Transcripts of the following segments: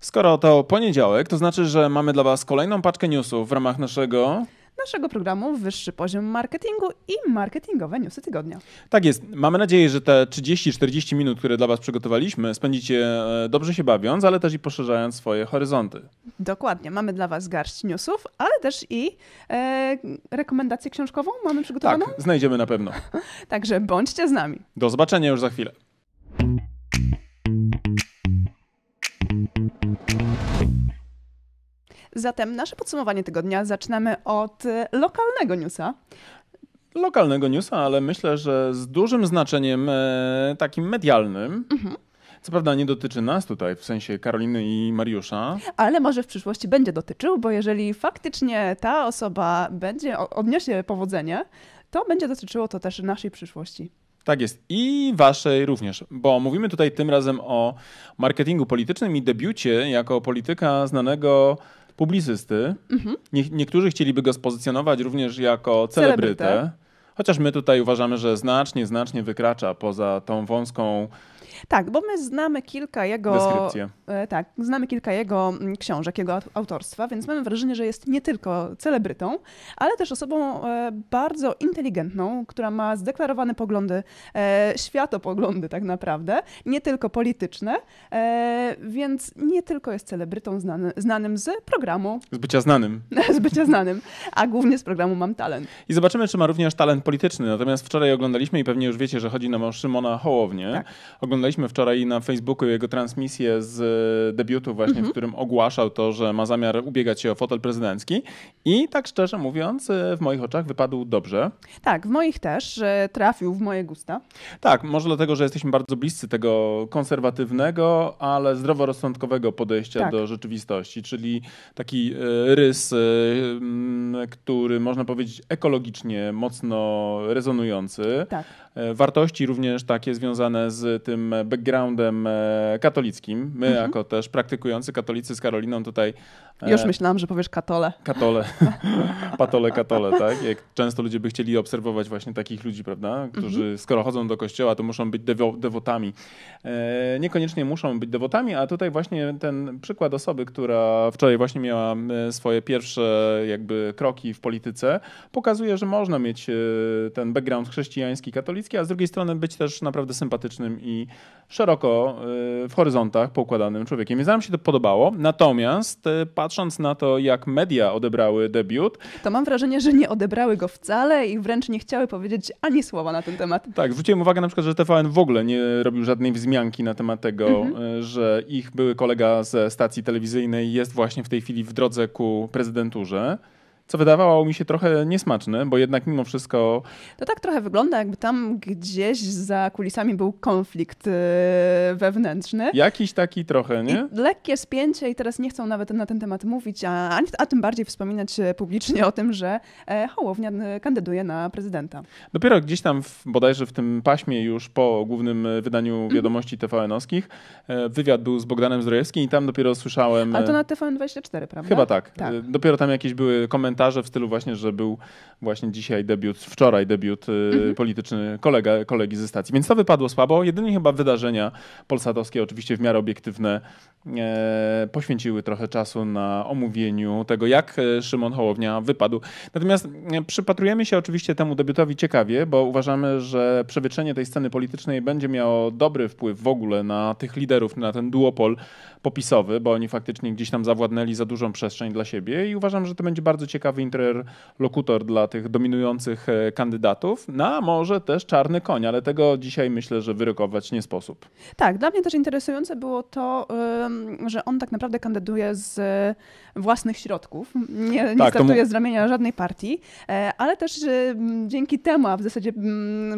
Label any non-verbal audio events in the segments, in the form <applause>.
Skoro to poniedziałek, to znaczy, że mamy dla Was kolejną paczkę newsów w ramach naszego. Naszego programu Wyższy Poziom Marketingu i Marketingowe Newsy Tygodnia. Tak jest. Mamy nadzieję, że te 30-40 minut, które dla Was przygotowaliśmy, spędzicie e, dobrze się bawiąc, ale też i poszerzając swoje horyzonty. Dokładnie. Mamy dla Was garść newsów, ale też i e, rekomendację książkową mamy przygotowaną. Tak, znajdziemy na pewno. <laughs> Także bądźcie z nami. Do zobaczenia już za chwilę. Zatem nasze podsumowanie tygodnia zaczynamy od e, lokalnego newsa. Lokalnego newsa, ale myślę, że z dużym znaczeniem e, takim medialnym. Co prawda nie dotyczy nas tutaj, w sensie Karoliny i Mariusza. Ale może w przyszłości będzie dotyczył, bo jeżeli faktycznie ta osoba będzie odniesie powodzenie, to będzie dotyczyło to też naszej przyszłości. Tak jest. I waszej również, bo mówimy tutaj tym razem o marketingu politycznym i debiucie jako polityka znanego publicysty. Nie, niektórzy chcieliby go spozycjonować również jako celebrytę. Celebrytę. Chociaż my tutaj uważamy, że znacznie, znacznie wykracza poza tą wąską Tak, bo my znamy kilka jego. deskrypcję. E, tak, znamy kilka jego mm, książek, jego aut- autorstwa, więc mamy wrażenie, że jest nie tylko celebrytą, ale też osobą e, bardzo inteligentną, która ma zdeklarowane poglądy, e, światopoglądy tak naprawdę, nie tylko polityczne, więc nie tylko jest celebrytą znany, znanym z programu, Z bycia znanym. <laughs> z bycia znanym, a głównie z programu Mam Talent. I zobaczymy, czy ma również talent polityczny. Natomiast wczoraj oglądaliśmy i pewnie już wiecie, że chodzi nam o Szymona Hołownię. Tak. Oglądaliśmy wczoraj na Facebooku jego transmisję z e, debiutu właśnie, Mhm. w którym ogłaszał to, że ma zamiar ubiegać się o fotel prezydencki. I tak szczerze mówiąc, e, w moich oczach wypadł dobrze. Tak, w moich też, że trafił w moje gusta. Tak, może dlatego, że jesteśmy bardzo bliscy tego konserwatywnego, ale zdroworozsądkowego podejścia Tak. do rzeczywistości, czyli taki e, rys, który można powiedzieć ekologicznie mocno rezonujący. Tak. Wartości również takie związane z tym backgroundem e, katolickim. My, Mhm. jako też praktykujący katolicy z Karoliną, tutaj. e, Już myślałam, że powiesz katole. Katole, <laughs> patole, katole, tak? Jak często ludzie by chcieli obserwować właśnie takich ludzi, prawda? Którzy Mhm. skoro chodzą do kościoła, to muszą być dewo dewotami. E, niekoniecznie muszą być dewotami, a tutaj właśnie ten przykład osoby, która wczoraj właśnie miała e, swoje pierwsze jakby kroki w polityce, pokazuje, że można mieć e, ten background chrześcijański, katolicki, a z drugiej strony być też naprawdę sympatycznym i szeroko e, w horyzontach poukładanym człowiekiem. Więc nam się to podobało. Natomiast e, patrząc na to, jak media odebrały debiut, to mam wrażenie, że nie odebrały go wcale i wręcz nie chciały powiedzieć ani słowa na ten temat. tak, zwróciłem uwagę na przykład, że TVN w ogóle nie robił żadnej wzmianki na temat tego, e, że ich były kolega ze stacji telewizyjnej jest właśnie w tej chwili w drodze ku prezydenturze. Co wydawało mi się trochę niesmaczne, bo jednak mimo wszystko To tak trochę wygląda, jakby tam gdzieś za kulisami był konflikt e, wewnętrzny. jakiś taki trochę, nie? I lekkie spięcie i teraz nie chcą nawet na ten temat mówić, a, a tym bardziej wspominać e, publicznie o tym, że e, Hołownia kandyduje na prezydenta. Dopiero gdzieś tam w, bodajże w tym paśmie już po głównym wydaniu wiadomości TVN-owskich wywiad był z Bogdanem Zdrojewskim i tam dopiero słyszałem... Ale to na TVN24, prawda? Chyba tak. Tak. Dopiero tam jakieś były komentarze w stylu właśnie, że był właśnie dzisiaj debiut, wczoraj debiut y, Mhm. polityczny kolega, kolegi ze stacji. Więc to wypadło słabo. Jedynie chyba wydarzenia polsatowskie, oczywiście w miarę obiektywne, e, poświęciły trochę czasu na omówieniu tego, jak e, Szymon Hołownia wypadł. Natomiast e, przypatrujemy się oczywiście temu debiutowi ciekawie, bo uważamy, że przewietrzenie tej sceny politycznej będzie miało dobry wpływ w ogóle na tych liderów, na ten duopol popisowy, bo oni faktycznie gdzieś tam zawładnęli za dużą przestrzeń dla siebie i uważam, że to będzie bardzo ciekawy interlokutor dla tych dominujących e, kandydatów, no a może też czarny koń, ale tego dzisiaj myślę, że wyrokować nie sposób. Tak, dla mnie też interesujące było to, że on tak naprawdę kandyduje z własnych środków. Nie, nie Tak, startuje mu- z ramienia żadnej partii, e, ale też dzięki temu, a w zasadzie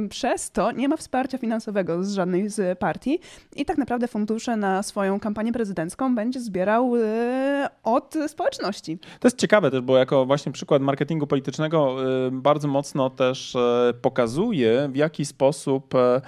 przez to nie ma wsparcia finansowego z żadnej z partii i tak naprawdę fundusze na swoją kampanię prezydencką będzie zbierał od społeczności. To jest ciekawe też, bo jako właśnie przykład marketingu politycznego y, bardzo mocno też e, pokazuje, w jaki sposób e,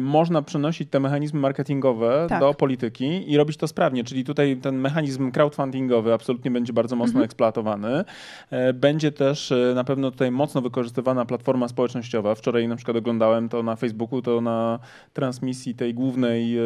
można przenosić te mechanizmy marketingowe Tak. do polityki i robić to sprawnie. Czyli tutaj ten mechanizm crowdfundingowy absolutnie będzie bardzo mocno Mhm. eksploatowany. E, Będzie też e, na pewno tutaj mocno wykorzystywana platforma społecznościowa. Wczoraj na przykład oglądałem to na Facebooku, to na transmisji tej głównej, e,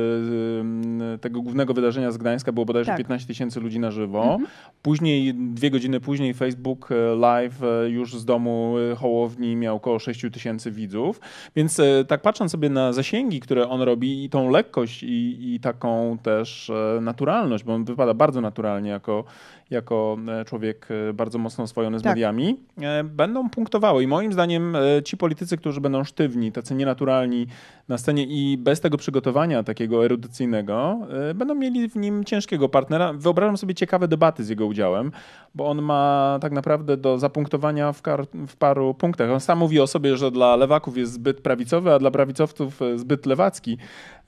tego głównego wydarzenia z Gdańska było bodajże Tak. 15 tysięcy ludzi na żywo. Mhm. Później, dwie godziny później Facebook e, live e, już z domu e, Hołowni miał około 6 tysięcy widzów. Więc e, tak patrząc sobie na zasięgi, które on robi i tą lekkość i, i taką też e, naturalność, bo on wypada bardzo naturalnie jako, jako e, człowiek e, bardzo mocno oswojony z Tak. mediami, e, będą punktowały. I moim zdaniem ci politycy, którzy będą sztywni, tacy nienaturalni na scenie i bez tego przygotowania takiego erudycyjnego, będą mieli w nim ciężkiego partnera. Wyobrażam sobie ciekawe debaty z jego udziałem, bo on ma tak naprawdę do zapunktowania w, w paru punktach. On sam mówi o sobie, że dla lewaków jest zbyt prawicowy, a dla prawicowców zbyt lewacki.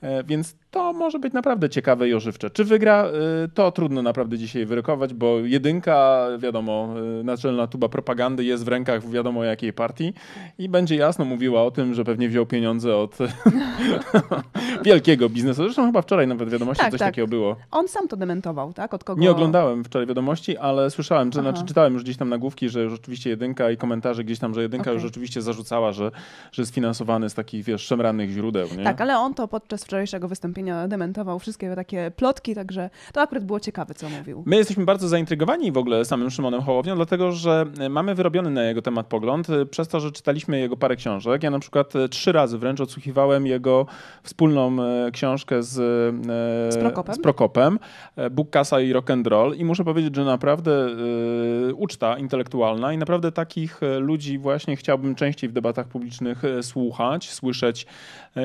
E, Więc to może być naprawdę ciekawe i ożywcze. Czy wygra, e, to trudno naprawdę dzisiaj wyrokować, bo jedynka, wiadomo, e, naczelna tuba propagandy jest w rękach wiadomo jakiej partii i będzie jasno mówiła o tym, że pewnie wziął pieniądze od <laughs> wielkiego biznesu. Zresztą chyba wczoraj nawet wiadomości Tak, coś tak. takiego było. On sam to dementował, tak? Od kogo? Nie oglądałem wczoraj wiadomości, ale słyszałem, czy, znaczy czytałem już gdzieś tam nagłówki, że już rzeczywiście jedynka i komentarze gdzieś tam, że jedynka Okej. już rzeczywiście zarzucała, że, że jest finansowany z takich, wiesz, szemranych źródeł, nie? Tak, ale on to podczas wczorajszego wystąpienia dementował wszystkie takie plotki, także to akurat było ciekawe, co mówił. My jesteśmy bardzo zaintrygowani w ogóle samym Szymonem Hołownią, dlatego że e, mamy wyrobiony na jego temat pogląd, e, przez to, że czytaliśmy jego parę książek. Ja na przykład e, trzy razy wręcz odsłuchiwałem jego wspólną książkę z, Z Prokopem? z Prokopem Bóg, Kasa i Rock and Roll i muszę powiedzieć, że naprawdę uczta intelektualna i naprawdę takich ludzi właśnie chciałbym częściej w debatach publicznych słuchać, słyszeć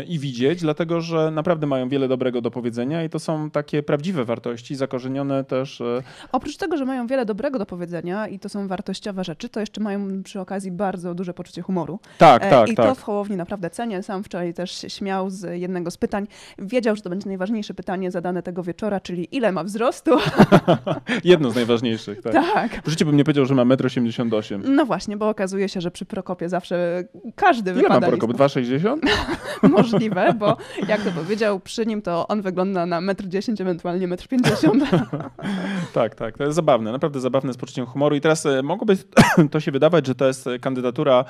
i widzieć, dlatego że naprawdę mają wiele dobrego do powiedzenia i to są takie prawdziwe wartości, zakorzenione też e, Oprócz tego, że mają wiele dobrego do powiedzenia i to są wartościowe rzeczy, to jeszcze mają przy okazji bardzo duże poczucie humoru. Tak, E, tak, I tak. to w Hołowni naprawdę cenię. Sam wczoraj też się śmiał z jednego z pytań. Wiedział, że to będzie najważniejsze pytanie zadane tego wieczora, czyli ile ma wzrostu. <laughs> Jedno z najważniejszych. Tak. tak. W życiu bym nie powiedział, że ma 1,88 m. No właśnie, bo okazuje się, że przy Prokopie zawsze każdy Ile ma wypada Prokop? 2,60 m? <laughs> możliwe, bo jak to powiedział, przy nim to on wygląda na 1,10 m, ewentualnie 1,50 m. <laughs> Tak, tak. To jest zabawne, naprawdę zabawne z poczuciem humoru. I teraz e, mogłoby <clears throat> to się wydawać, że to jest e, kandydatura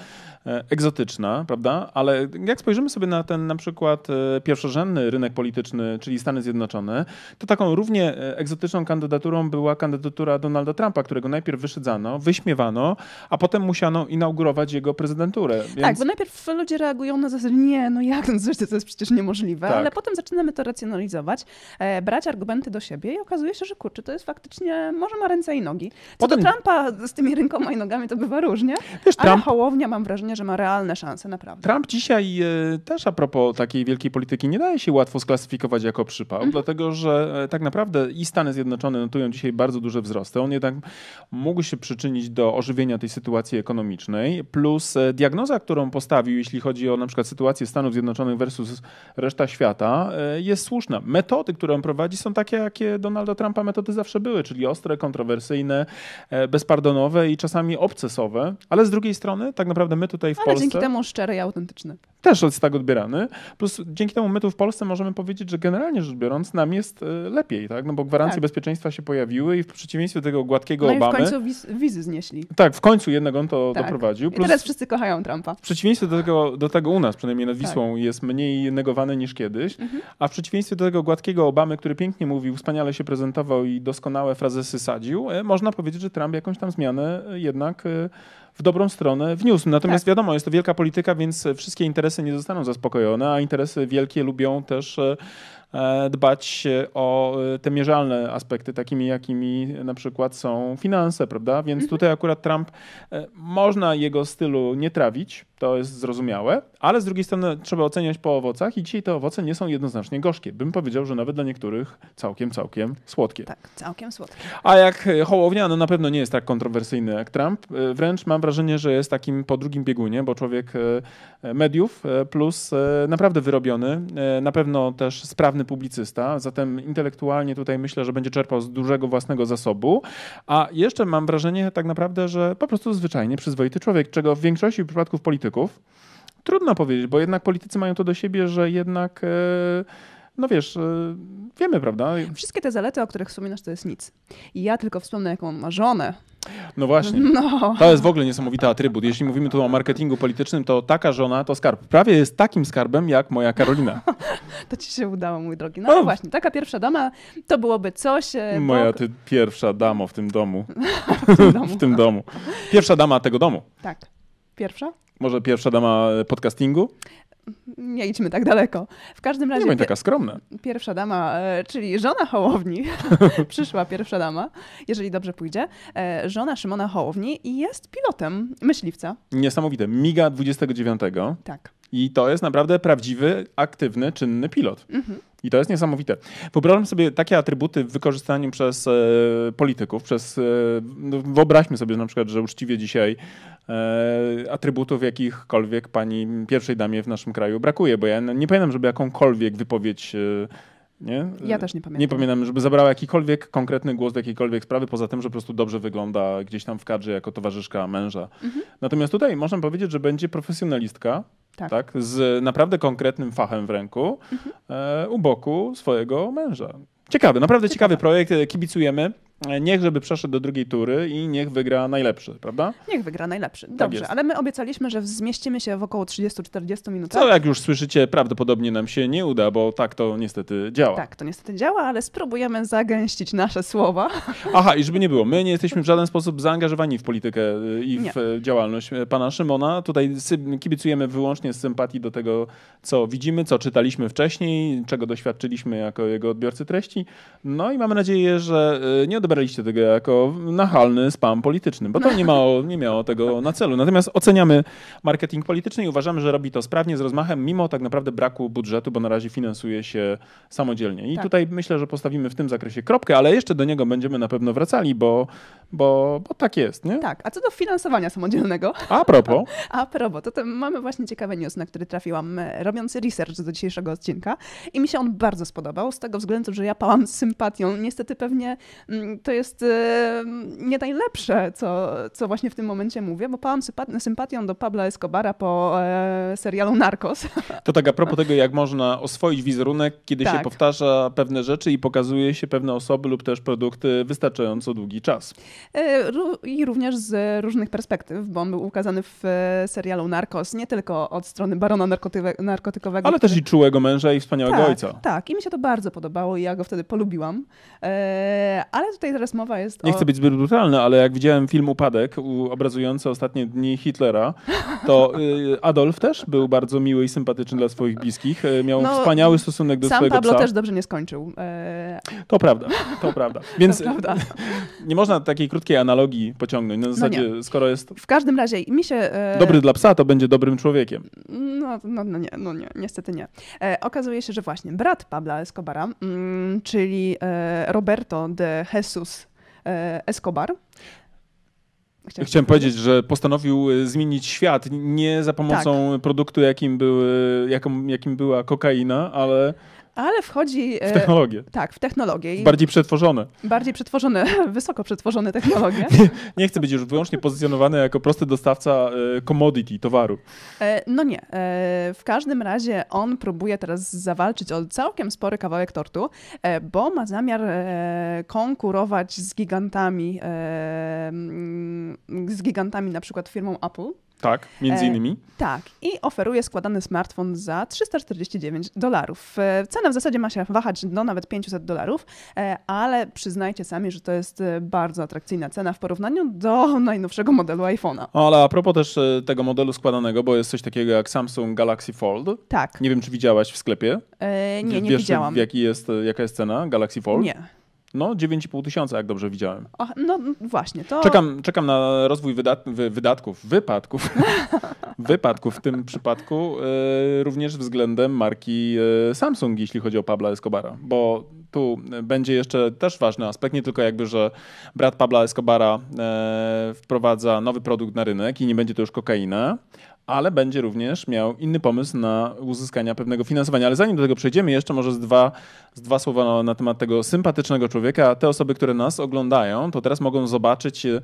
e, egzotyczna, prawda? Ale jak spojrzymy sobie na ten na przykład pierwszorzędny rynek polityczny, czyli Stany Zjednoczone, to taką równie egzotyczną kandydaturą była kandydatura Donalda Trumpa, którego najpierw wyszydzano, wyśmiewano, a potem musiano inaugurować jego prezydenturę. Więc... Tak, bo najpierw ludzie reagują na zasadzie, nie, no jak, no coś, to jest przecież niemożliwe, Tak. ale potem zaczynamy to racjonalizować, e, brać argumenty do siebie i okazuje się, że kurczę, to jest faktycznie, może ma ręce i nogi. Co Potem- do Trumpa z tymi rękoma i nogami to bywa różnie, Wiesz, ale Trump, Hołownia mam wrażenie, że ma realne szanse, naprawdę. Trump dzisiaj e, też a propos takiej wielkiej polityki nie daje się łatwo sklasyfikować jako przypał, Mhm. dlatego że e, tak naprawdę i Stany Zjednoczone notują dzisiaj bardzo duże wzrosty. On jednak mógł się przyczynić do ożywienia tej sytuacji ekonomicznej, plus e, diagnoza, którą postawił, jeśli chodzi o na przykład sytuację Stanów Zjednoczonych versus reszta świata, e, jest słuszna. Metody, które on prowadzi są takie, jakie Donalda Trumpa metody zawsze były, czyli ostre, kontrowersyjne, e, bezpardonowe i czasami obcesowe, ale z drugiej strony tak naprawdę my tutaj w Ale Polsce dzięki temu szczery i autentyczny. Też jest tak odbierany. Plus dzięki temu my tu w Polsce możemy powiedzieć, że generalnie rzecz biorąc nam jest e, lepiej, tak? No bo gwarancje Tak. bezpieczeństwa się pojawiły i w przeciwieństwie do tego gładkiego No i w Obamy, końcu wiz, wizy znieśli. tak, w końcu jednak on to Tak. doprowadził. I Plus teraz wszyscy kochają Trumpa. w przeciwieństwie do tego, do tego u nas, przynajmniej nad Tak. Wisłą, jest mniej negowany niż kiedyś, Mhm. a w przeciwieństwie do tego gładkiego Obamy, który pięknie mówił, wspaniale się prezentował i doskonałe frazesy sadził, e, można powiedzieć, że Trump jakąś tam zmianę e, jednak w dobrą stronę wniósł. Natomiast Tak. wiadomo, jest to wielka polityka, więc wszystkie interesy nie zostaną zaspokojone, a interesy wielkie lubią też e, dbać o e, te mierzalne aspekty, takimi jakimi na przykład są finanse, prawda? Więc tutaj akurat Trump, e, można jego stylu nie trawić, to jest zrozumiałe, ale z drugiej strony trzeba oceniać po owocach i dzisiaj te owoce nie są jednoznacznie gorzkie. Bym powiedział, że nawet dla niektórych całkiem, całkiem słodkie. Tak, całkiem słodkie. A jak e, Hołownia, no na pewno nie jest tak kontrowersyjny jak Trump. E, Wręcz mam wrażenie, że jest takim po drugim biegunie, bo człowiek e, e, mediów e, plus e, naprawdę wyrobiony, e, na pewno też sprawny publicysta, zatem intelektualnie tutaj myślę, że będzie czerpał z dużego własnego zasobu. A jeszcze mam wrażenie tak naprawdę, że po prostu zwyczajnie przyzwoity człowiek, czego w większości przypadków polityków Trudno powiedzieć, bo jednak politycy mają to do siebie, że jednak, e, no wiesz, e, wiemy, prawda? Wszystkie te zalety, o których wspominasz, to jest nic. I ja tylko wspomnę, jaką ma żonę. No właśnie. <laughs> No, To jest w ogóle niesamowity atrybut. Jeśli mówimy tu o marketingu politycznym, to taka żona to skarb. Prawie jest takim skarbem jak moja Karolina. <laughs> to ci się udało, mój drogi. No, no właśnie, taka pierwsza dama to byłoby coś. e, Moja bo- ty pierwsza damo w tym domu. <laughs> w tym domu. W tym domu. Pierwsza dama tego domu. Tak. Pierwsza? Może pierwsza dama podcastingu? Nie idźmy tak daleko. W każdym Nie razie pie- taka skromna. pierwsza dama, e, czyli żona Hołowni, <laughs> przyszła pierwsza dama, jeżeli dobrze pójdzie, e, żona Szymona Hołowni i jest pilotem myśliwca. Niesamowite. Miga 29. Tak. I to jest naprawdę prawdziwy, aktywny, czynny pilot. Mhm. I to jest niesamowite. Wyobrażam sobie takie atrybuty w wykorzystaniu przez e, polityków, przez, e, no, wyobraźmy sobie na przykład, że uczciwie dzisiaj e, atrybutów jakichkolwiek pani pierwszej damie w naszym kraju brakuje, bo ja nie pamiętam, żeby jakąkolwiek wypowiedź e, nie? Ja też nie pamiętam. Nie pamiętam, żeby zabrała jakikolwiek konkretny głos w jakiejkolwiek sprawie, poza tym, że po prostu dobrze wygląda gdzieś tam w kadrze jako towarzyszka męża. Mhm. Natomiast tutaj można powiedzieć, że będzie profesjonalistka, Tak. tak. z naprawdę konkretnym fachem w ręku e, u boku swojego męża. Ciekawy, naprawdę ciekawy projekt, e, kibicujemy. E, Niech, żeby przeszedł do drugiej tury i niech wygra najlepszy, prawda? Niech wygra najlepszy. Dobrze, jest. ale my obiecaliśmy, że zmieścimy się w około 30-40 minutach. Co jak już słyszycie, prawdopodobnie nam się nie uda, bo tak to niestety działa. Tak, to niestety działa, ale spróbujemy zagęścić nasze słowa. Aha, i żeby nie było, my nie jesteśmy w żaden sposób zaangażowani w politykę y, i Nie. w e, działalność e, pana Szymona. Tutaj kibicujemy wyłącznie z sympatii do tego, co widzimy, co czytaliśmy wcześniej, czego doświadczyliśmy jako jego odbiorcy treści. No i mamy nadzieję, że e, nie odebraliście tego jako nachalny spam polityczny, bo to nie, mało, <laughs> nie miało tego na celu. Natomiast oceniamy marketing polityczny i uważamy, że robi to sprawnie, z rozmachem, mimo tak naprawdę braku budżetu, bo na razie finansuje się samodzielnie. I Tak. tutaj myślę, że postawimy w tym zakresie kropkę, ale jeszcze do niego będziemy na pewno wracali, bo, bo, bo tak jest, nie? Tak, a co do finansowania samodzielnego, A propos, <laughs> a propos, to, to mamy właśnie ciekawy news, na który trafiłam, e, robiąc research do dzisiejszego odcinka i mi się on bardzo spodobał, z tego względu, że ja pałam z sympatią. Niestety pewnie mm, to jest e, nie najlepsze, co, co właśnie w tym momencie mówię, bo pałam sympatią do Pabla Escobara po e, serialu Narcos. <laughs> to tak a propos tego, jak można oswoić wizerunek, kiedy się Tak. powtarza pewne rzeczy i pokazuje się pewne osoby lub też produkty wystarczająco długi czas. E, I również z różnych perspektyw, bo on był ukazany w e, serialu Narcos nie tylko od strony barona narkotykowego. Ale też i czułego męża i wspaniałego tak, ojca. Tak, i mi się to bardzo podobało i ja go wtedy polubiłam. Ale tutaj teraz mowa jest Nie o... chcę być zbyt brutalny, ale jak widziałem film Upadek obrazujący ostatnie dni Hitlera, to y, Adolf też był bardzo miły i sympatyczny dla swoich bliskich. Y, Miał No, wspaniały stosunek do Sam swojego Pablo psa. też dobrze nie skończył. E, To prawda, to prawda. <laughs> Więc to prawda. <laughs> nie można takiej krótkiej analogii pociągnąć. Na zasadzie, skoro jest W każdym razie mi się... E, dobry dla psa, to będzie dobrym człowiekiem. No, no, no nie, no nie, niestety nie. E, okazuje się, że właśnie brat Pabla Escobara, mm, czyli e, Roberto de Jesus e, Escobar. Chciałem powiedzieć, że postanowił y, zmienić świat nie za pomocą Tak. produktu, jakim, były, jaką, jakim była kokaina, ale Ale wchodzi... w e, technologię. Tak, w technologię. Bardziej przetworzone. bardziej przetworzone, <laughs> wysoko przetworzone technologie. <laughs> Nie chcę być już wyłącznie pozycjonowany jako prosty dostawca y, commodity, towaru. E, No nie. E, W każdym razie on próbuje teraz zawalczyć o całkiem spory kawałek tortu, e, bo ma zamiar e, konkurować z gigantami, e, z gigantami na przykład firmą Apple. Tak, między E, innymi. Tak, i oferuje składany smartfon za 349 dolarów. E, Cena w zasadzie ma się wahać do nawet 500 dolarów, e, ale przyznajcie sami, że to jest e, bardzo atrakcyjna cena w porównaniu do najnowszego modelu iPhone'a. Ale a propos też y, tego modelu składanego, bo jest coś takiego jak Samsung Galaxy Fold. Tak, Nie wiem, czy widziałaś w sklepie. e, nie, nie Wiesz, widziałam. Jaki jest, jaka jest cena Galaxy Fold? Nie. No, 9,5 tysiąca, jak dobrze widziałem. O, no właśnie, to... Czekam, czekam na rozwój wydat wy wydatków, wypadków. <laughs> wypadków w tym przypadku e, również względem marki e, Samsung, jeśli chodzi o Pabla Escobara, bo tu będzie jeszcze też ważny aspekt, nie tylko jakby, że brat Pabla Escobara e, wprowadza nowy produkt na rynek i nie będzie to już kokaina, ale będzie również miał inny pomysł na uzyskania pewnego finansowania. Ale zanim do tego przejdziemy, jeszcze może z dwa, z dwa słowa na, na temat tego sympatycznego człowieka. Te osoby, które nas oglądają, to teraz mogą zobaczyć e,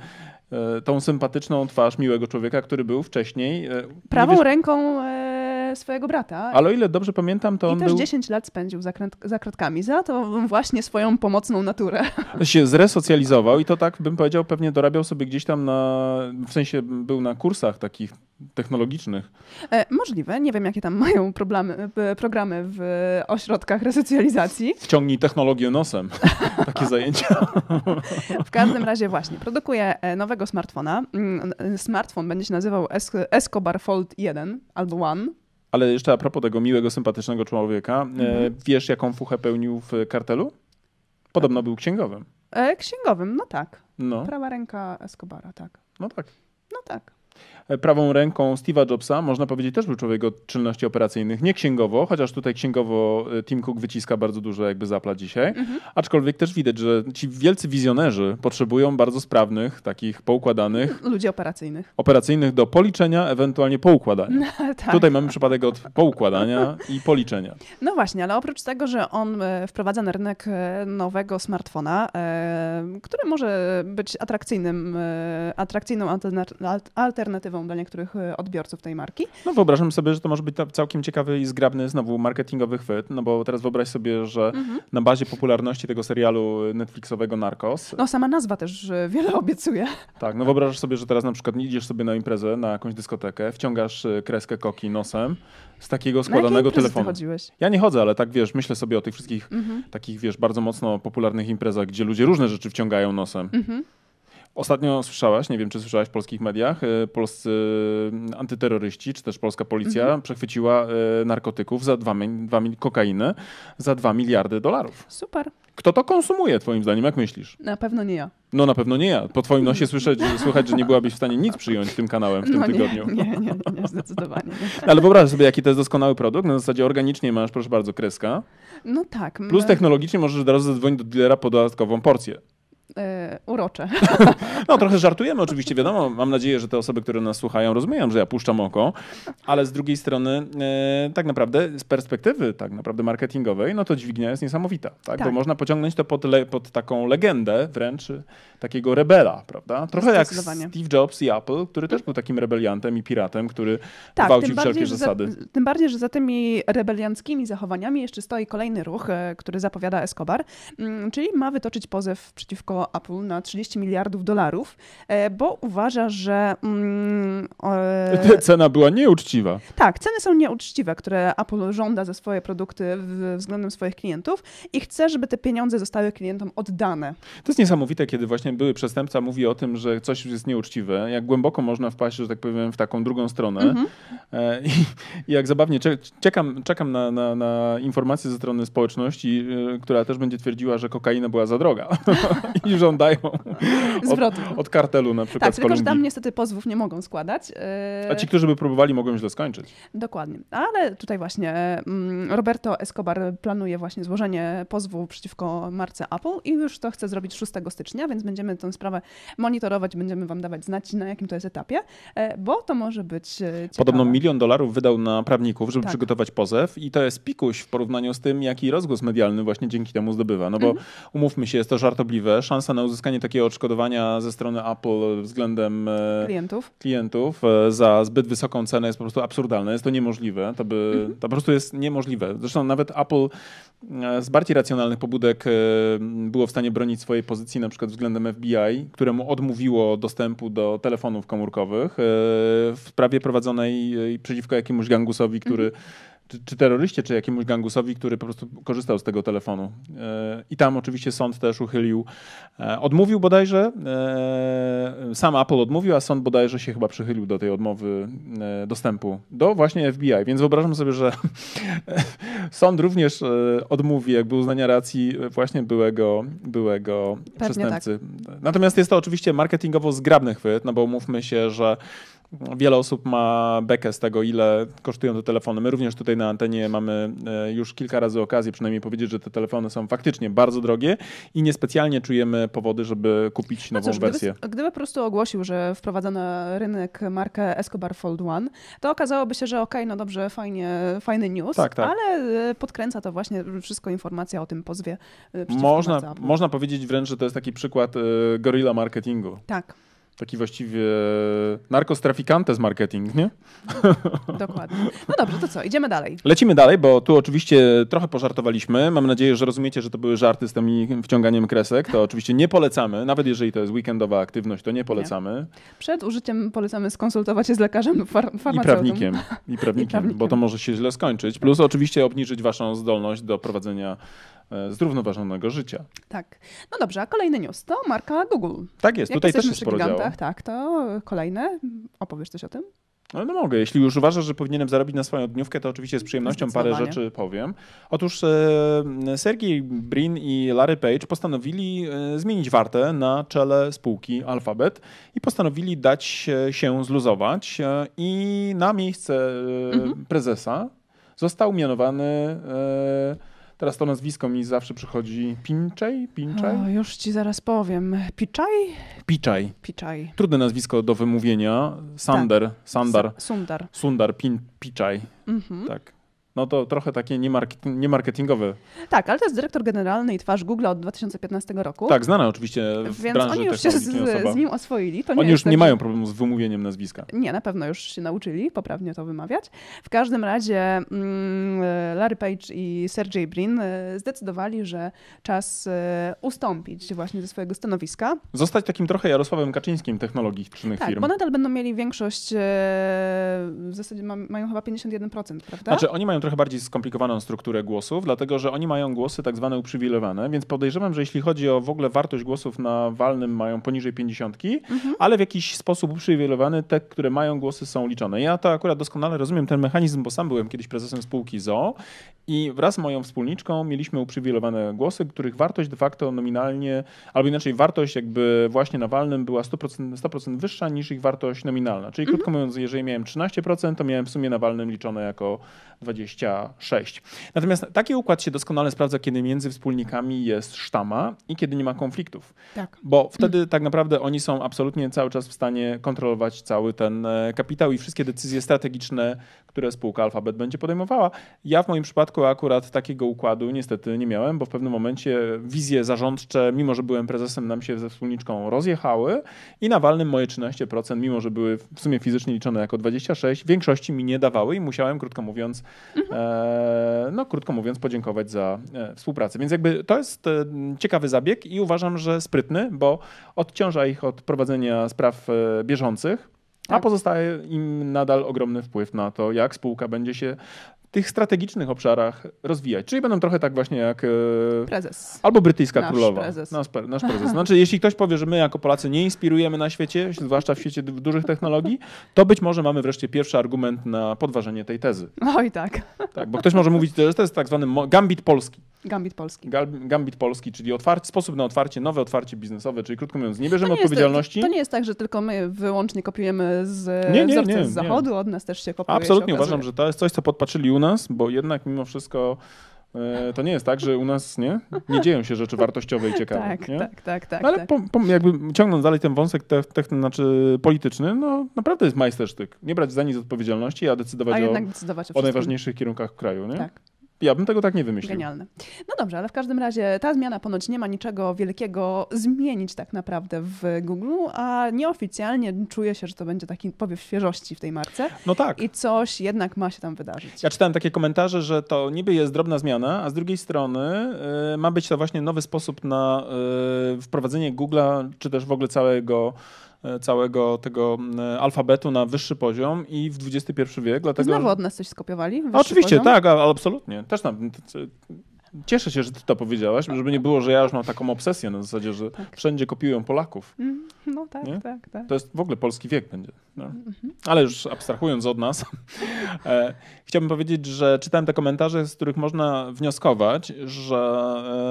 tą sympatyczną twarz miłego człowieka, który był wcześniej. e, Prawą wiesz- ręką e, swojego brata. Ale o ile dobrze pamiętam, to I on też był... 10 lat spędził za, kręt- za kratkami za to właśnie swoją pomocną naturę. <laughs> się zresocjalizował i to tak bym powiedział, pewnie dorabiał sobie gdzieś tam na, w sensie był na kursach takich technologicznych. E, możliwe, nie wiem jakie tam mają problemy, e, programy w ośrodkach resocjalizacji. Wciągnij technologię nosem. <laughs> Takie zajęcia. W każdym razie właśnie, produkuje nowego smartfona. Mm, Smartfon będzie się nazywał Es- Escobar Fold 1 albo One. Ale jeszcze a propos tego miłego, sympatycznego człowieka, e, Mhm. wiesz jaką fuchę pełnił w kartelu? Podobno był księgowym. E, Księgowym, no tak. No, Prawa ręka Escobara, tak. no tak. No tak. E, Prawą ręką Steve'a Jobsa, można powiedzieć, też był człowiek od czynności operacyjnych. Nie księgowo, chociaż tutaj księgowo e, Tim Cook wyciska bardzo dużo jakby zapla dzisiaj. Mhm. Aczkolwiek też widać, że ci wielcy wizjonerzy potrzebują bardzo sprawnych, takich poukładanych, Ludzi operacyjnych. operacyjnych do policzenia, ewentualnie poukładania. <laughs> tak. Tutaj mamy przypadek od poukładania i policzenia. No właśnie, ale oprócz tego, że on e, wprowadza na rynek nowego smartfona, który może być atrakcyjnym, atrakcyjną alterna- al- alternatywą dla niektórych e, odbiorców tej marki. No wyobrażam sobie, że to może być całkiem ciekawy i zgrabny znowu marketingowy chwyt, no bo teraz wyobraź sobie, że Mhm. na bazie popularności tego serialu Netflixowego Narcos, No sama nazwa też e, wiele obiecuje. tak, no wyobrażasz sobie, że teraz na przykład idziesz sobie na imprezę, na jakąś dyskotekę, wciągasz y, kreskę koki nosem z takiego składanego telefonu. chodziłeś? Ja nie chodzę, ale tak wiesz, myślę sobie o tych wszystkich Mhm. takich, wiesz, bardzo mocno popularnych imprezach, gdzie ludzie różne rzeczy wciągają nosem. Mhm. Ostatnio słyszałaś, nie wiem czy słyszałaś w polskich mediach, y, polscy y, antyterroryści, czy też polska policja Mhm. przechwyciła y, narkotyków za 2, dwa, kokainy za 2 miliardy dolarów. Super. Kto to konsumuje twoim zdaniem, jak myślisz? Na pewno nie ja. No na pewno nie ja. Po twoim nosie słyszeć, słychać, że nie byłabyś w stanie nic <laughs> przyjąć tym kanałem w tym no tygodniu. Nie, nie, nie, nie zdecydowanie. Nie. <laughs> Ale wyobraź sobie, jaki to jest doskonały produkt. Na zasadzie organicznie masz, proszę bardzo, kreska. No tak. Plus technologicznie możesz od razu zadzwonić do dealera po dodatkową porcję. E, urocze. No trochę żartujemy oczywiście, wiadomo. Mam nadzieję, że te osoby, które nas słuchają, rozumieją, że ja puszczam oko, ale z drugiej strony e, tak naprawdę z perspektywy tak naprawdę marketingowej, no to dźwignia jest niesamowita, tak? Bo Tak. można pociągnąć to pod, le, pod taką legendę wręcz y, takiego rebela, prawda? Trochę jak. Steve Jobs i Apple, który też był takim rebeliantem i piratem, który Tak, gwałcił wszelkie bardziej, że za, zasady. tym bardziej, że za tymi rebelianckimi zachowaniami jeszcze stoi kolejny ruch, e, który zapowiada Escobar, mm, czyli ma wytoczyć pozew przeciwko Apple na 30 miliardów dolarów, e, bo uważa, że mm, e, Cena była nieuczciwa. tak, ceny są nieuczciwe, które Apple żąda za swoje produkty względem swoich klientów i chce, żeby te pieniądze zostały klientom oddane. To jest niesamowite, kiedy właśnie były przestępca mówi o tym, że coś jest nieuczciwe, jak głęboko można wpaść, że tak powiem, w taką drugą stronę. Mhm. E, I, jak zabawnie, cze- czekam, czekam na, na, na informacje ze strony społeczności, y, która też będzie twierdziła, że kokaina była za droga <laughs> i żądają <laughs> od, Zwrotu. od kartelu na przykład Tak, z tylko że Kolumbii. tam niestety pozwów nie mogą składać. A ci, którzy by próbowali, mogą źle skończyć. Dokładnie. Ale tutaj właśnie mm, Roberto Escobar planuje właśnie złożenie pozwu przeciwko marce Apple i już to chce zrobić 6 stycznia, więc będziemy tę sprawę monitorować, będziemy wam dawać znać, na jakim to jest etapie, e, bo to może być e, ciekawe. Podobno milion dolarów wydał na prawników, żeby Tak. przygotować pozew i to jest pikuś w porównaniu z tym, jaki rozgłos medialny właśnie dzięki temu zdobywa. No bo Mhm. umówmy się, jest to żartobliwe. Szansa na uzyskanie takiego odszkodowania ze strony Apple względem e, klientów. klientów e, za zbyt wysoką cenę jest po prostu absurdalne. Jest to niemożliwe. To, by, Mhm. to po prostu jest niemożliwe. Zresztą nawet Apple e, z bardziej racjonalnych pobudek było w stanie bronić swojej pozycji na przykład względem FBI, któremu odmówiło dostępu do telefonów komórkowych w sprawie prowadzonej przeciwko jakiemuś gangusowi, który Mhm. Czy, czy terroryście, czy jakiemuś gangusowi, który po prostu korzystał z tego telefonu. E, I tam oczywiście sąd też uchylił, e, odmówił bodajże, e, sam Apple odmówił, a sąd bodajże się chyba przychylił do tej odmowy dostępu do właśnie FBI. Więc wyobrażam sobie, że <laughs> sąd również odmówi jakby uznania racji właśnie byłego, byłego przestępcy. Natomiast jest to oczywiście marketingowo zgrabny chwyt, no bo mówmy się, że Wiele osób ma bekę z tego, ile kosztują te telefony. My również tutaj na antenie mamy e, już kilka razy okazję przynajmniej powiedzieć, że te telefony są faktycznie bardzo drogie i niespecjalnie czujemy powody, żeby kupić No nową cóż, wersję. gdyby, gdyby po prostu ogłosił, że wprowadza na rynek markę Escobar Fold One, to okazałoby się, że okej, no dobrze, fajnie, fajny news, Tak, tak. ale e, podkręca to właśnie wszystko informacja o tym pozwie e, Można, można powiedzieć wręcz, że to jest taki przykład gorilla marketingu. Tak. Taki właściwie narkostrafikantes marketing, nie? <laughs> Dokładnie. No dobrze, to co? Idziemy dalej. Lecimy dalej, bo tu oczywiście trochę pożartowaliśmy. Mam nadzieję, że rozumiecie, że to były żarty z tym wciąganiem kresek. To oczywiście nie polecamy. Nawet jeżeli to jest weekendowa aktywność, to nie polecamy. Nie. Przed użyciem polecamy skonsultować się z lekarzem far I prawnikiem. I prawnikiem, <laughs> I prawnikiem, bo to może się źle skończyć. Plus oczywiście obniżyć waszą zdolność do prowadzenia zrównoważonego życia. Tak. No dobrze, a kolejny news to marka Google. Tak jest, Jak tutaj też jest sporo gigantach, Tak, to kolejne. Opowiesz coś o tym? No, no, mogę. Jeśli już uważasz, że powinienem zarobić na swoją dniówkę, to oczywiście z przyjemnością parę rzeczy powiem. Otóż e, Brin i Larry Page postanowili e, zmienić wartę na czele spółki Alphabet i postanowili dać się zluzować e, i na miejsce e, mhm. prezesa został mianowany e, Teraz to nazwisko mi zawsze przychodzi Pinczej? Pinczej? O, już ci zaraz powiem. Piczaj? Piczaj. Piczaj. Trudne nazwisko do wymówienia. Sander. Tak. Sandar. Sundar. Sundar Pin, Piczaj. Mhm. Tak no to trochę takie niemarketingowe. Tak, ale to jest dyrektor generalny i twarz Google od 2015 roku. Tak, znana oczywiście w Więc branży oni już się z, z, nim oswoili. To nie oni już tak, nie mają problemu z wymówieniem nazwiska. Nie, na pewno już się nauczyli poprawnie to wymawiać. W każdym razie mm, Larry Page i Sergey Brin e, zdecydowali, że czas e, ustąpić właśnie ze swojego stanowiska. Zostać takim trochę Jarosławem Kaczyńskim technologicznych tak, firm. bo nadal będą mieli większość, e, w zasadzie mają chyba 51%, prawda? Znaczy oni mają trochę bardziej skomplikowaną strukturę głosów, dlatego że oni mają głosy tak zwane uprzywilejowane, więc podejrzewam, że jeśli chodzi o w ogóle wartość głosów na walnym mają poniżej 50, mhm. ale w jakiś sposób uprzywilejowany te, które mają głosy są liczone. Ja to akurat doskonale rozumiem ten mechanizm, bo sam byłem kiedyś prezesem spółki ZOO i wraz z moją wspólniczką mieliśmy uprzywilejowane głosy, których wartość de facto nominalnie, albo inaczej wartość jakby właśnie na walnym była 100%, 100% wyższa niż ich wartość nominalna. Czyli mhm. krótko mówiąc, jeżeli miałem 13%, to miałem w sumie na walnym liczone jako 26. Natomiast taki układ się doskonale sprawdza, kiedy między wspólnikami jest sztama i kiedy nie ma konfliktów. Tak. Bo wtedy tak naprawdę oni są absolutnie cały czas w stanie kontrolować cały ten e, kapitał i wszystkie decyzje strategiczne, które spółka Alphabet będzie podejmowała. Ja w moim przypadku akurat takiego układu niestety nie miałem, bo w pewnym momencie wizje zarządcze, mimo że byłem prezesem, nam się ze wspólniczką rozjechały i na walnym moje 13%, mimo że były w sumie fizycznie liczone jako 26, w większości mi nie dawały i musiałem, krótko mówiąc, no krótko mówiąc, podziękować za e, współpracę. Więc jakby to jest e, ciekawy zabieg i uważam, że sprytny, bo odciąża ich od prowadzenia spraw e, bieżących, tak. a pozostaje im nadal ogromny wpływ na to, jak spółka będzie się tych strategicznych obszarach rozwijać. Czyli będą trochę tak właśnie jak. E, prezes. Albo brytyjska nasz królowa. Prezes. Nasz, nasz prezes. <laughs> Znaczy, jeśli ktoś powie, że my jako Polacy nie inspirujemy na świecie, zwłaszcza w świecie dużych technologii, to być może mamy wreszcie pierwszy argument na podważenie tej tezy. Oj, tak. Tak, bo ktoś może mówić, że to jest tak zwany gambit polski. Gambit polski. Gambit polski, czyli otwarcie, sposób na otwarcie, nowe otwarcie biznesowe, czyli krótko mówiąc, nie bierzemy to nie odpowiedzialności. to nie jest tak, że tylko my wyłącznie kopiujemy z nie, nie, nie, z zachodu, od nas też się kopuje. Absolutnie uważam, że to jest coś, co podpatrzyli u nas, bo jednak mimo wszystko e, to nie jest tak, że u nas nie, nie dzieją się rzeczy wartościowe i <laughs> ciekawe. tak, nie? tak, tak, tak. Ale tak. Po, po, jakby ciągnąc dalej ten wąsek te, te, znaczy polityczny, no naprawdę jest majstersztyk. Nie brać za nic odpowiedzialności, a decydować, a o, decydować o, o najważniejszych kierunkach kraju. Nie? Tak. Ja bym tego tak nie wymyślił. Genialne. No dobrze, ale w każdym razie ta zmiana ponoć nie ma niczego wielkiego zmienić tak naprawdę w Google, a nieoficjalnie czuje się, że to będzie taki powiew świeżości w tej marce. No tak. I coś jednak ma się tam wydarzyć. Ja czytałem takie komentarze, że to niby jest drobna zmiana, a z drugiej strony y, ma być to właśnie nowy sposób na y, wprowadzenie Google'a, czy też w ogóle całego całego tego e, alfabetu na wyższy poziom i w XXI wiek. Dlatego, Znowu od nas coś skopiowali? Oczywiście, poziom? tak, absolutnie. Też nam, Cieszę się, że ty to powiedziałaś, żeby nie było, że ja już mam taką obsesję na zasadzie, że tak. wszędzie kopiują Polaków. Mm, no tak, nie? tak, tak. To jest w ogóle polski wiek będzie. No. Mhm. Ale już abstrahując od nas, <laughs> e, chciałbym powiedzieć, że czytałem te komentarze, z których można wnioskować, że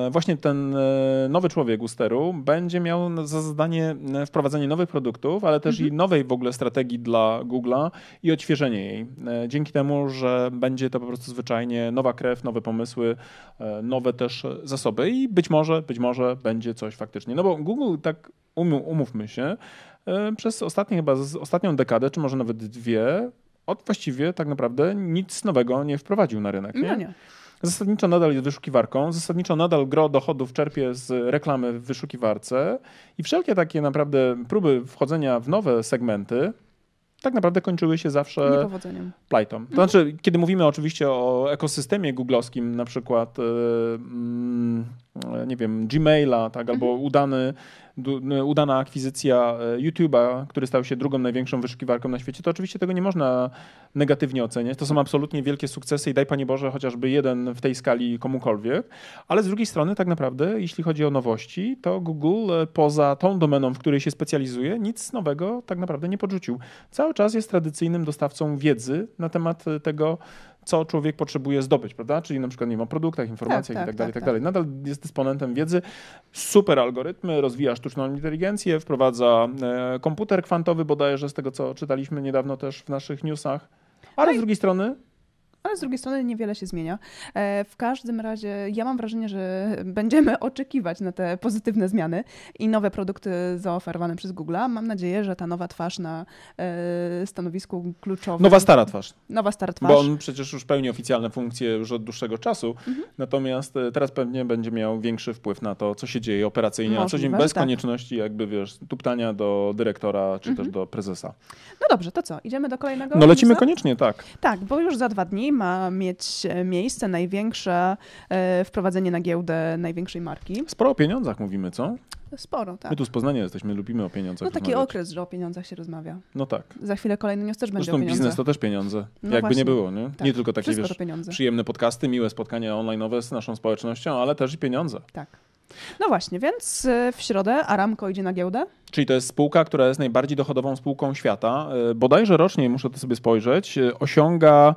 e, właśnie ten e, nowy człowiek u steru będzie miał za zadanie e, wprowadzenie nowych produktów, ale też mhm. i nowej w ogóle strategii dla Google'a i odświeżenie jej. E, dzięki temu, że będzie to po prostu zwyczajnie nowa krew, nowe pomysły, e, nowe też zasoby i być może, być może będzie coś faktycznie. No bo Google, tak um, umówmy się, e, przez ostatnie chyba ostatnią dekadę, czy może nawet dwie, od właściwie tak naprawdę nic nowego nie wprowadził na rynek. Nie? No nie. zasadniczo nadal jest wyszukiwarką, zasadniczo nadal gro dochodów czerpie z reklamy w wyszukiwarce i wszelkie takie naprawdę próby wchodzenia w nowe segmenty tak naprawdę kończyły się zawsze Niepowodzeniem. plajtą. To znaczy, kiedy mówimy oczywiście o ekosystemie googlowskim, na przykład, mm, e, nie wiem, Gmaila, tak, albo udany, du, n- udana akwizycja e, YouTube'a, który stał się drugą największą wyszukiwarką na świecie, to oczywiście tego nie można negatywnie oceniać. To są absolutnie wielkie sukcesy i daj Panie Boże chociażby jeden w tej skali komukolwiek, ale z drugiej strony tak naprawdę, jeśli chodzi o nowości, to Google e, poza tą domeną, w której się specjalizuje, nic nowego tak naprawdę nie podrzucił. Cały czas jest tradycyjnym dostawcą wiedzy na temat e, tego, co człowiek potrzebuje zdobyć, prawda? Czyli na przykład nie wiem, o produktach, informacjach tak, i tak dalej, tak, i tak dalej. Nadal jest dysponentem wiedzy, super algorytmy, rozwija sztuczną inteligencję, wprowadza e, komputer kwantowy bodajże z tego, co czytaliśmy niedawno też w naszych newsach. Ale z drugiej strony Ale z drugiej strony niewiele się zmienia. E, W każdym razie ja mam wrażenie, że będziemy <laughs> oczekiwać na te pozytywne zmiany i nowe produkty zaoferowane przez Google'a. Mam nadzieję, że ta nowa twarz na e, stanowisku kluczowym. nowa stara twarz, Nowa stara twarz. bo on przecież już pełni oficjalne funkcje już od dłuższego czasu, Mhm. natomiast e, teraz pewnie będzie miał większy wpływ na to, co się dzieje operacyjnie na co dzień, Możliwe, bez tak. konieczności jakby, wiesz, tuptania do dyrektora czy Mhm. też do prezesa. No dobrze, to co? Idziemy do kolejnego? No lecimy newsa? koniecznie, tak. Tak, bo już za dwa dni ma mieć e, miejsce największe e, wprowadzenie na giełdę największej marki. Sporo o pieniądzach mówimy, co? Sporo, tak. My tu z Poznania jesteśmy, lubimy o pieniądzach No taki rozmawiać. okres, że o pieniądzach się rozmawia. No tak. Za chwilę kolejny news też będzie Zresztą biznes to też pieniądze. No Jakby właśnie. nie było, nie? Tak. Nie tylko takie, Wszystko wiesz, pieniądze. przyjemne podcasty, miłe spotkania online'owe z naszą społecznością, ale też i pieniądze. Tak. No właśnie, więc e, w środę Aramco idzie na giełdę. Czyli to jest spółka, która jest najbardziej dochodową spółką świata. Bodajże rocznie, muszę to sobie spojrzeć, osiąga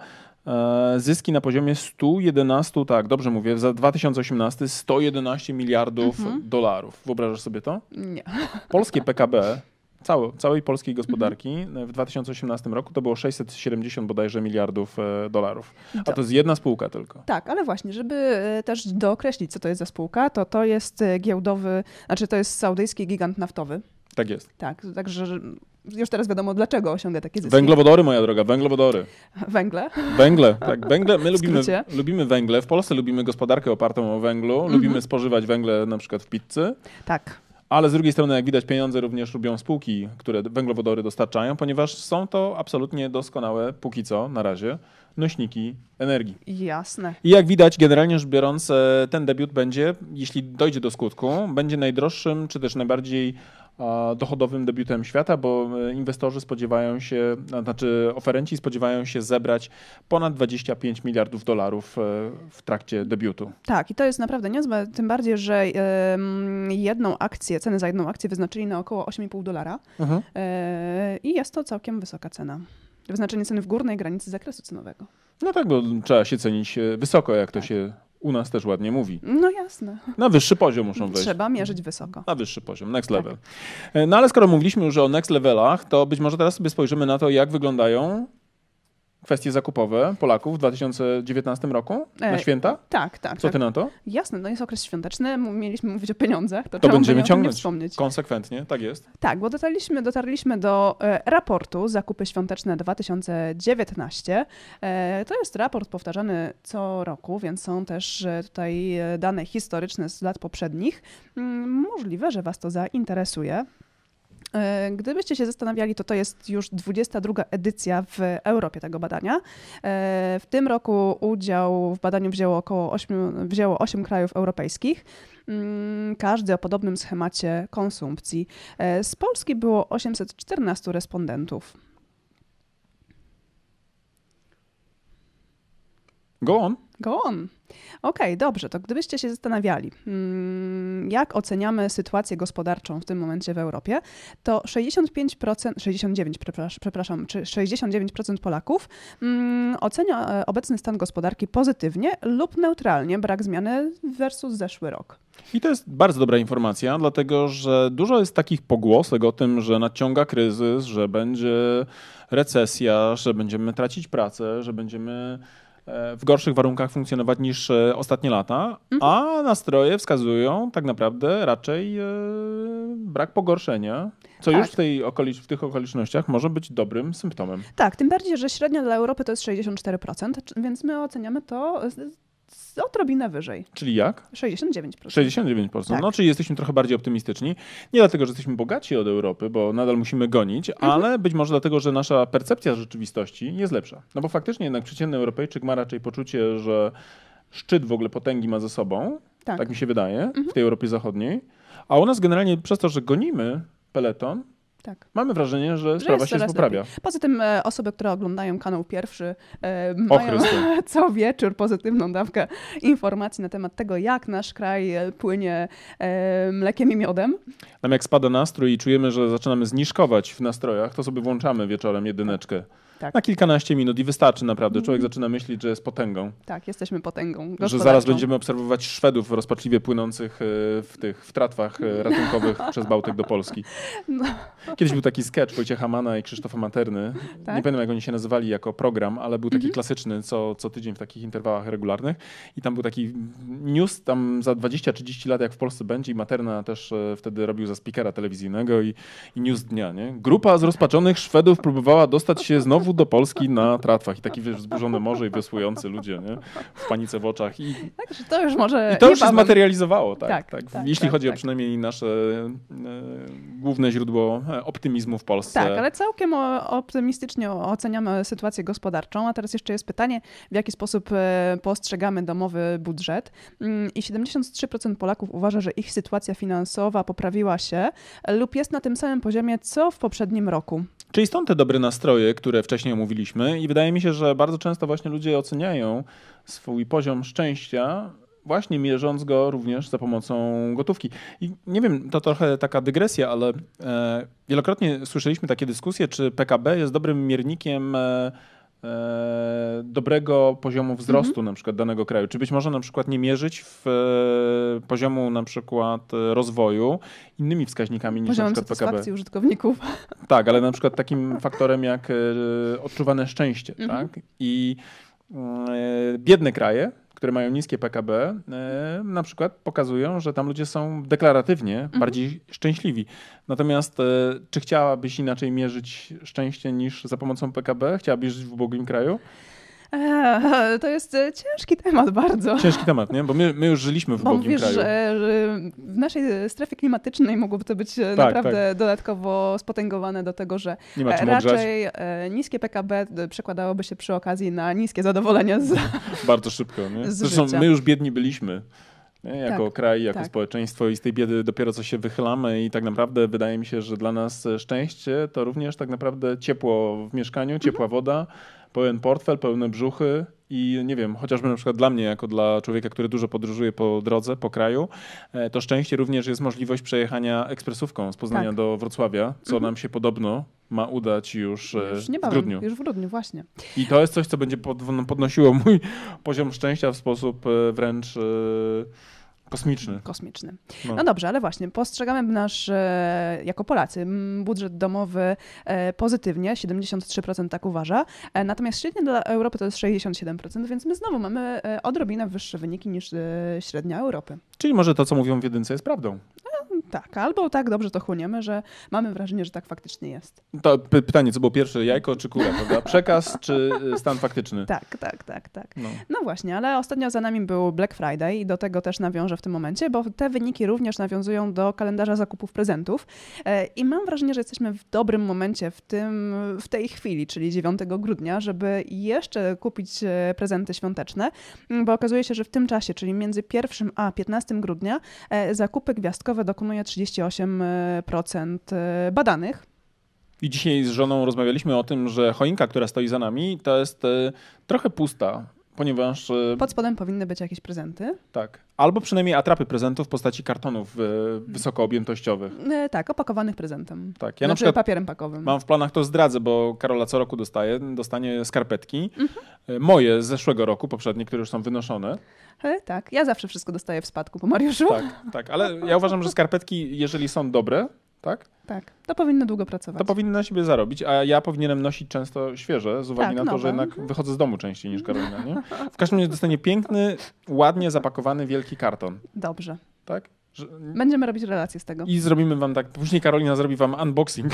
zyski na poziomie 111, tak, dobrze mówię, za 2018 111 miliardów Mhm. dolarów. Wyobrażasz sobie to? Nie. <laughs> Polskie PKB całe, całej polskiej gospodarki e, w 2018 roku to było 670 bodajże miliardów e, dolarów. A to jest jedna spółka tylko. Tak, ale właśnie, żeby e, też dookreślić, co to jest za spółka, to to jest e, giełdowy, znaczy to jest saudyjski gigant naftowy. Tak jest. Tak, także że już teraz wiadomo, dlaczego osiąga takie zyski. Węglowodory, moja droga, węglowodory. Węgle. Węgle, tak, węgle. My lubimy, lubimy węgle. W Polsce lubimy gospodarkę opartą o węglu. Mhm. Lubimy spożywać węgle na przykład w pizzy. Tak. Ale z drugiej strony, jak widać, pieniądze również lubią spółki, które węglowodory dostarczają, ponieważ są to absolutnie doskonałe, póki co, na razie, nośniki energii. Jasne. I jak widać, generalnie rzecz biorąc, e, ten debiut będzie, jeśli dojdzie do skutku, będzie najdroższym, czy też najbardziej dochodowym debiutem świata, bo e, inwestorzy spodziewają się, znaczy oferenci spodziewają się zebrać ponad 25 miliardów dolarów e, w trakcie debiutu. Tak, i to jest naprawdę niezłe, tym bardziej, że jedną akcję, cenę za jedną akcję wyznaczyli na około 8,5 dolara e, i jest to całkiem wysoka cena. Wyznaczenie ceny w górnej granicy zakresu cenowego. No tak, bo trzeba się cenić wysoko, jak to Tak. się u nas też ładnie mówi. No jasne. Na wyższy poziom muszą wejść. Trzeba mierzyć wysoko. Na wyższy poziom, next Tak. level. E, No ale skoro mówiliśmy już o next levelach, to być może teraz sobie spojrzymy na to, jak wyglądają kwestie zakupowe Polaków w 2019 roku na E, święta. Tak, tak. Co tak. ty na to? Jasne, no jest okres świąteczny, mieliśmy mówić o pieniądzach, to, To będziemy ciągnąć. wspomnieć. Konsekwentnie, tak jest. Tak, bo dotarliśmy, dotarliśmy do e, raportu Zakupy Świąteczne 2019. E, to jest raport powtarzany co roku, więc są też e, tutaj e, dane historyczne z lat poprzednich. Mm, Możliwe, że Was to zainteresuje. E, Gdybyście się zastanawiali, to to jest już 22 edycja w Europie tego badania. E, W tym roku udział w badaniu wzięło około 8, wzięło 8 krajów europejskich. Mm, Każdy o podobnym schemacie konsumpcji. E, Z Polski było 814 respondentów. Go on. Go on. Okej, dobrze, to gdybyście się zastanawiali, mm, jak oceniamy sytuację gospodarczą w tym momencie w Europie, to 65%, 69, przepraszam, czy 69% Polaków mm, ocenia e, obecny stan gospodarki pozytywnie lub neutralnie, brak zmiany versus zeszły rok. I to jest bardzo dobra informacja, dlatego że dużo jest takich pogłosek o tym, że nadciąga kryzys, że będzie recesja, że będziemy tracić pracę, że będziemy w gorszych warunkach funkcjonować niż e, ostatnie lata, a nastroje wskazują tak naprawdę raczej e, brak pogorszenia, co Tak. już w, tej okolicz, w tych okolicznościach może być dobrym symptomem. Tak, tym bardziej, że średnia dla Europy to jest 64%, c- więc my oceniamy to odrobinę wyżej. Czyli jak? 69%. 69%. Tak. No, czyli jesteśmy trochę bardziej optymistyczni. Nie dlatego, że jesteśmy bogaci od Europy, bo nadal musimy gonić, Mhm. ale być może dlatego, że nasza percepcja rzeczywistości jest lepsza. No bo faktycznie jednak przeciętny Europejczyk ma raczej poczucie, że szczyt w ogóle potęgi ma ze sobą, tak, Tak. mi się wydaje, Mhm. w tej Europie Zachodniej, a u nas generalnie przez to, że gonimy peleton, tak. mamy wrażenie, że Że sprawa się poprawia. lepiej. Poza tym e, osoby, które oglądają kanał pierwszy, e, mają Chryste. <laughs> co wieczór pozytywną dawkę informacji na temat tego, jak nasz kraj e, płynie e, mlekiem i miodem. Nam jak spada nastrój i czujemy, że zaczynamy zniżkować w nastrojach, to sobie włączamy wieczorem jedyneczkę. Tak. Na kilkanaście minut i wystarczy naprawdę. Człowiek zaczyna myśleć, że jest potęgą. Tak, jesteśmy potęgą Że zaraz będziemy obserwować Szwedów rozpaczliwie płynących e, w tych w tratwach e, ratunkowych <laughs> przez Bałtyk do Polski. No. Kiedyś był taki sketch Wojciecha Mana i Krzysztofa Materny. Tak? Mhm. Nie pamiętam jak oni się nazywali jako program, ale był taki klasyczny co, co tydzień w takich interwałach regularnych. I tam był taki news tam za 20-30 lat jak w Polsce będzie i Materna też e, wtedy robił za speakera telewizyjnego i, i news dnia. Nie? Grupa zrozpaczonych Szwedów próbowała dostać się znowu do Polski na tratwach. I taki wiesz, wzburzone morze i wiosłujący ludzie nie? w panice w oczach. I Także to już może i to już się zmaterializowało, tak. tak, Tak, tak, Jeśli tak, chodzi o tak. przynajmniej nasze e, główne źródło e, optymizmu w Polsce. Tak, ale całkiem optymistycznie oceniamy sytuację gospodarczą. A teraz jeszcze jest pytanie, w jaki sposób e, postrzegamy domowy budżet. Mm, I 73% Polaków uważa, że ich sytuacja finansowa poprawiła się e, lub jest na tym samym poziomie, co w poprzednim roku. Czyli stąd te dobre nastroje, które wcześniej omówiliśmy i wydaje mi się, że bardzo często właśnie ludzie oceniają swój poziom szczęścia właśnie mierząc go również za pomocą gotówki. I nie wiem, to trochę taka dygresja, ale e, wielokrotnie słyszeliśmy takie dyskusje, czy PKB jest dobrym miernikiem e, dobrego poziomu wzrostu na przykład danego kraju. Czy być może na przykład nie mierzyć w e, poziomu na przykład e, rozwoju innymi wskaźnikami niż Poziomem na przykład PKB. użytkowników. Tak, ale na przykład takim faktorem jak e, odczuwane szczęście, Mhm. tak? I e, biedne kraje, które mają niskie PKB, e, na przykład pokazują, że tam ludzie są deklaratywnie Mhm. bardziej szczęśliwi. Natomiast e, czy chciałabyś inaczej mierzyć szczęście niż za pomocą PKB? Chciałabyś żyć w ubogim kraju? Eee, to jest e, ciężki temat bardzo. Ciężki temat, nie? Bo my, my już żyliśmy w Bo ubogim kraju. że, że w naszej strefie klimatycznej mogłoby to być e, Tak, naprawdę dodatkowo spotęgowane do tego, że e, ogrzać. raczej e, niskie PKB przekładałoby się przy okazji na niskie zadowolenie z... <laughs> Bardzo szybko. Nie? Zresztą życia. my już biedni byliśmy. Nie? Jako Tak, kraj, jako tak. społeczeństwo i z tej biedy dopiero co się wychylamy i tak naprawdę wydaje mi się, że dla nas szczęście to również tak naprawdę ciepło w mieszkaniu, ciepła Mhm. woda, pełen portfel, pełne brzuchy i nie wiem, chociażby na przykład dla mnie, jako dla człowieka, który dużo podróżuje po drodze, po kraju, e, to szczęście również jest możliwość przejechania ekspresówką z Poznania Tak. do Wrocławia, co nam się podobno ma udać już, e, Już w niebawem, grudniu. już w grudniu, właśnie. I to jest coś, co będzie pod, podnosiło mój <laughs> poziom szczęścia w sposób e, wręcz kosmiczny. Kosmiczny. No. No dobrze, ale właśnie, postrzegamy nasz, e, jako Polacy, budżet domowy e, pozytywnie, 73% tak uważa, e, natomiast średnia dla Europy to jest 67%, więc my znowu mamy odrobinę wyższe wyniki niż średnia Europy. Czyli może to, co mówią w jedynce jest prawdą. Tak, albo tak dobrze to chłoniemy, że mamy wrażenie, że tak faktycznie jest. To py- pytanie, co było pierwsze, jajko czy kura, prawda? Przekaz czy e, stan faktyczny? Tak, tak, tak, tak. No. No właśnie, ale ostatnio za nami był Black Friday i do tego też nawiążę w tym momencie, bo te wyniki również nawiązują do kalendarza zakupów prezentów E, i mam wrażenie, że jesteśmy w dobrym momencie w, tym, w tej chwili, czyli 9 grudnia, żeby jeszcze kupić e, prezenty świąteczne, bo okazuje się, że w tym czasie, czyli między 1 a 15 grudnia e, zakupy gwiazdkowe dokonuje 38% e, badanych. I dzisiaj z żoną rozmawialiśmy o tym, że choinka, która stoi za nami, to jest e, trochę pusta, ponieważ e, Pod spodem powinny być jakieś prezenty. tak, albo przynajmniej atrapy prezentów w postaci kartonów e, wysokoobjętościowych. E, tak, opakowanych prezentem. Tak, ja na znaczy przykład papierem pakowym. Mam w planach to zdradzę, bo Karola co roku dostaje, dostanie skarpetki. Mhm. E, Moje z zeszłego roku, poprzednie, które już są wynoszone. E, tak, ja zawsze wszystko dostaję w spadku po Mariuszu. Tak, tak, ale ja uważam, że skarpetki, jeżeli są dobre, tak, Tak, to powinny długo pracować. to powinny na siebie zarobić, a ja powinienem nosić często świeże, z uwagi Tak, na to, że nowe. jednak wychodzę z domu częściej niż Karolina. Nie? W każdym razie dostanie piękny, ładnie zapakowany wielki karton. Dobrze. Tak? Że... Będziemy robić relacje z tego. I zrobimy wam tak, później Karolina zrobi wam unboxing.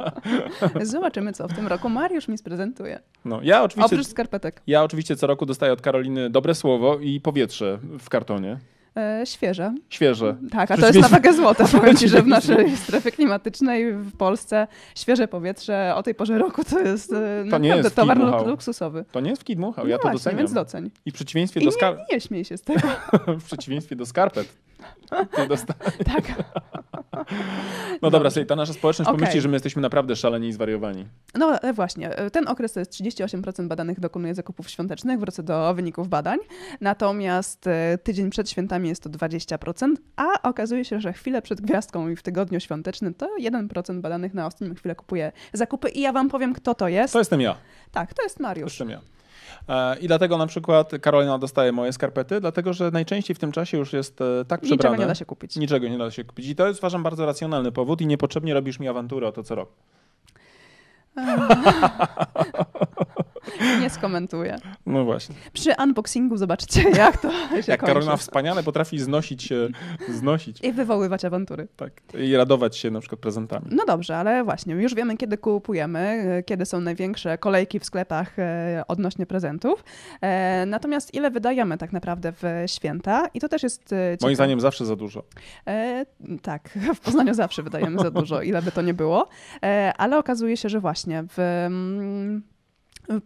<laughs> Zobaczymy, co w tym roku Mariusz mi sprezentuje. No, ja oczywiście, Oprócz skarpetek. ja oczywiście co roku dostaję od Karoliny dobre słowo i powietrze w kartonie. E, świeże. Świeże. Tak, a to jest na wagę złota. <laughs> Powiem ci, że w naszej strefie klimatycznej w Polsce świeże powietrze o tej porze roku to jest e, naprawdę jest towar luksusowy. To nie jest w Kidmuchał, No ja to właśnie, doceniam. więc doceń. I w przeciwieństwie I do nie, skar... nie śmiej się z tego. <laughs> w przeciwieństwie do skarpet. Ty <laughs> dosta... <laughs> tak. No dobra, sobie ta nasza społeczność Okej. pomyśli, że my jesteśmy naprawdę szaleni i zwariowani. No e, właśnie, e, ten okres to jest 38% badanych dokonuje zakupów świątecznych, wrócę do wyników badań, natomiast e, tydzień przed świętami jest to 20%, a okazuje się, że chwilę przed gwiazdką i w tygodniu świątecznym to 1% badanych na ostatnią chwilę kupuje zakupy i ja wam powiem, kto to jest. To jestem ja. Tak, to jest To Mariusz. jestem ja. E, I dlatego na przykład Karolina dostaje moje skarpety, dlatego że najczęściej w tym czasie już jest e, tak Niczego przebrane. nie da się kupić. Niczego nie da się kupić. I to jest uważam bardzo racjonalny powód i niepotrzebnie robisz mi awanturę o to co rok. <laughs> <laughs> Nie skomentuję. No właśnie. Przy unboxingu zobaczcie, <laughs> jak to się Jak kończy. Karolina wspaniale potrafi znosić się, znosić I wywoływać awantury. tak, i radować się na przykład prezentami. No dobrze, ale właśnie, już wiemy, kiedy kupujemy, e, kiedy są największe kolejki w sklepach e, odnośnie prezentów. E, natomiast ile wydajemy tak naprawdę w święta? I to też jest. e, Moim ciekawe. zdaniem zawsze za dużo. E, tak, w Poznaniu zawsze wydajemy za dużo, <laughs> ile by to nie było. E, ale okazuje się, że właśnie w.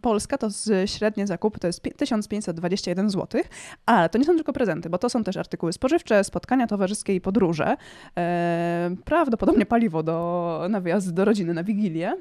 Polska to średnie zakupy to jest pi- 1521 zł, ale to nie są tylko prezenty, bo to są też artykuły spożywcze, spotkania towarzyskie i podróże. E, prawdopodobnie paliwo do, na wyjazd do rodziny na Wigilię.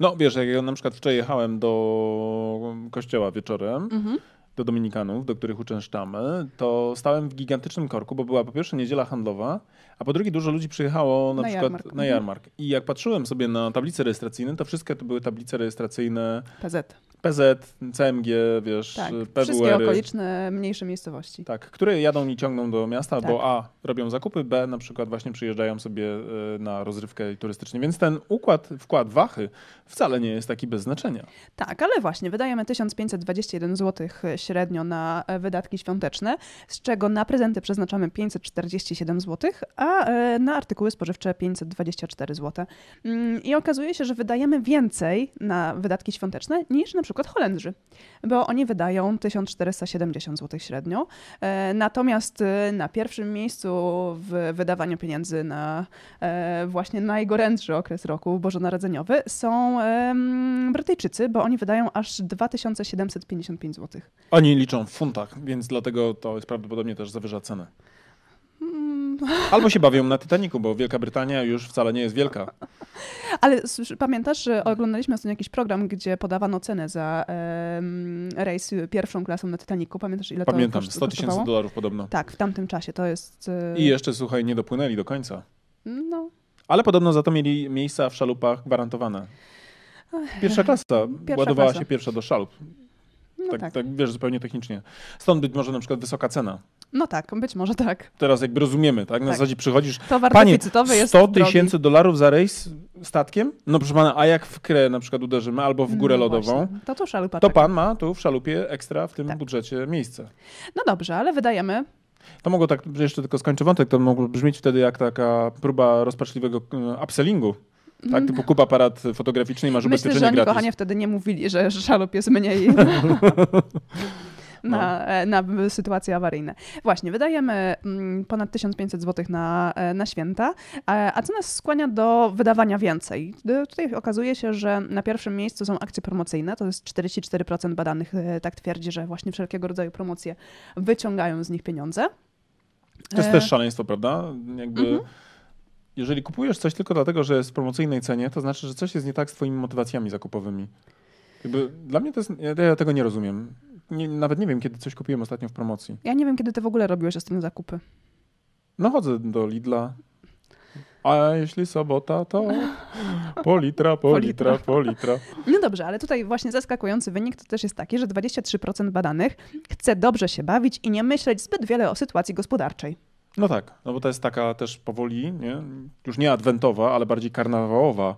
No wiesz, jak ja na przykład wczoraj jechałem do kościoła wieczorem, Mhm. Do Dominikanów, do których uczęszczamy, to stałem w gigantycznym korku, bo była po pierwsze niedziela handlowa, a po drugie dużo ludzi przyjechało na, Na przykład jarmark. na jarmark. I jak patrzyłem sobie na tablice rejestracyjne, to wszystkie to były tablice rejestracyjne PZ. PZ, CMG, wiesz, Tak, wszystkie PWR. -y. okoliczne, mniejsze miejscowości. Tak, które jadą i ciągną do miasta, Tak. bo A robią zakupy, B na przykład właśnie przyjeżdżają sobie y, na rozrywkę turystycznie. Więc ten układ, wkład wachy wcale nie jest taki bez znaczenia. Tak, ale właśnie wydajemy 1521 zł średnio na e, wydatki świąteczne, z czego na prezenty przeznaczamy 547 zł, a e, na artykuły spożywcze 524 zł. Mm, I okazuje się, że wydajemy więcej na wydatki świąteczne niż na przykład Holendrzy, bo oni wydają 1470 zł średnio. E, Natomiast e, na pierwszym miejscu w wydawaniu pieniędzy na e, właśnie najgorętszy okres roku bożonarodzeniowy są Brytyjczycy, bo oni wydają aż 2755 zł. Oni liczą w funtach, więc dlatego to jest prawdopodobnie też zawyża cenę. Albo się bawią na Titaniku, bo Wielka Brytania już wcale nie jest wielka. Ale pamiętasz, że oglądaliśmy ostatnio jakiś program, gdzie podawano cenę za rejs pierwszą klasą na Titaniku. Pamiętasz, ile Pamiętam, to koszt- 100 tysięcy dolarów podobno. Tak, w tamtym czasie to jest... e, I jeszcze, słuchaj, nie dopłynęli do końca. No, Ale podobno za to mieli miejsca w szalupach gwarantowane. Pierwsza klasa Pierwsza ładowała klasa. się pierwsza do szalup. No tak, tak. tak, wiesz, zupełnie technicznie. Stąd być może na przykład wysoka cena. No tak, być może tak. Teraz jakby rozumiemy, tak? Na Tak. zasadzie przychodzisz, Towar Panie, deficytowy jest 100 drogi. tysięcy dolarów za rejs statkiem? No proszę pana, a jak w krę na przykład uderzymy, albo w górę No lodową, właśnie. To tu szalupa to pan ma tu w szalupie ekstra w tym Tak. budżecie miejsce. No dobrze, ale wydajemy To mogło tak, jeszcze tylko skończę wątek, to mogło brzmieć wtedy jak taka próba rozpaczliwego e, upsellingu. Tak, typu kup aparat fotograficzny i masz Mm. Myślę, że ubezpieczenie oni, gratis. kochanie, wtedy nie mówili, że szalup jest mniej <laughs> na, e, na sytuacje awaryjne. Właśnie, wydajemy mm, ponad 1500 zł na, e, na święta, a, co nas skłania do wydawania więcej? D- Tutaj okazuje się, że na pierwszym miejscu są akcje promocyjne, to jest 44% badanych e, tak twierdzi, że właśnie wszelkiego rodzaju promocje wyciągają z nich pieniądze. To jest E, też szaleństwo, prawda? Jakby, Mhm. Jeżeli kupujesz coś tylko dlatego, że jest w promocyjnej cenie, to znaczy, że coś jest nie tak z twoimi motywacjami zakupowymi. Jakby, dla mnie to jest, ja, tego nie rozumiem. Nie, nawet nie wiem, kiedy coś kupiłem ostatnio w promocji. Ja nie wiem, kiedy ty w ogóle robiłeś ostatnio zakupy. No chodzę do Lidla. A jeśli sobota, to <laughs> po litra, po Po litra, litra. po litra. No dobrze, ale tutaj właśnie zaskakujący wynik to też jest taki, że 23% badanych chce dobrze się bawić i nie myśleć zbyt wiele o sytuacji gospodarczej. No tak, no bo to jest taka też powoli, nie? już nie adwentowa, ale bardziej karnawałowa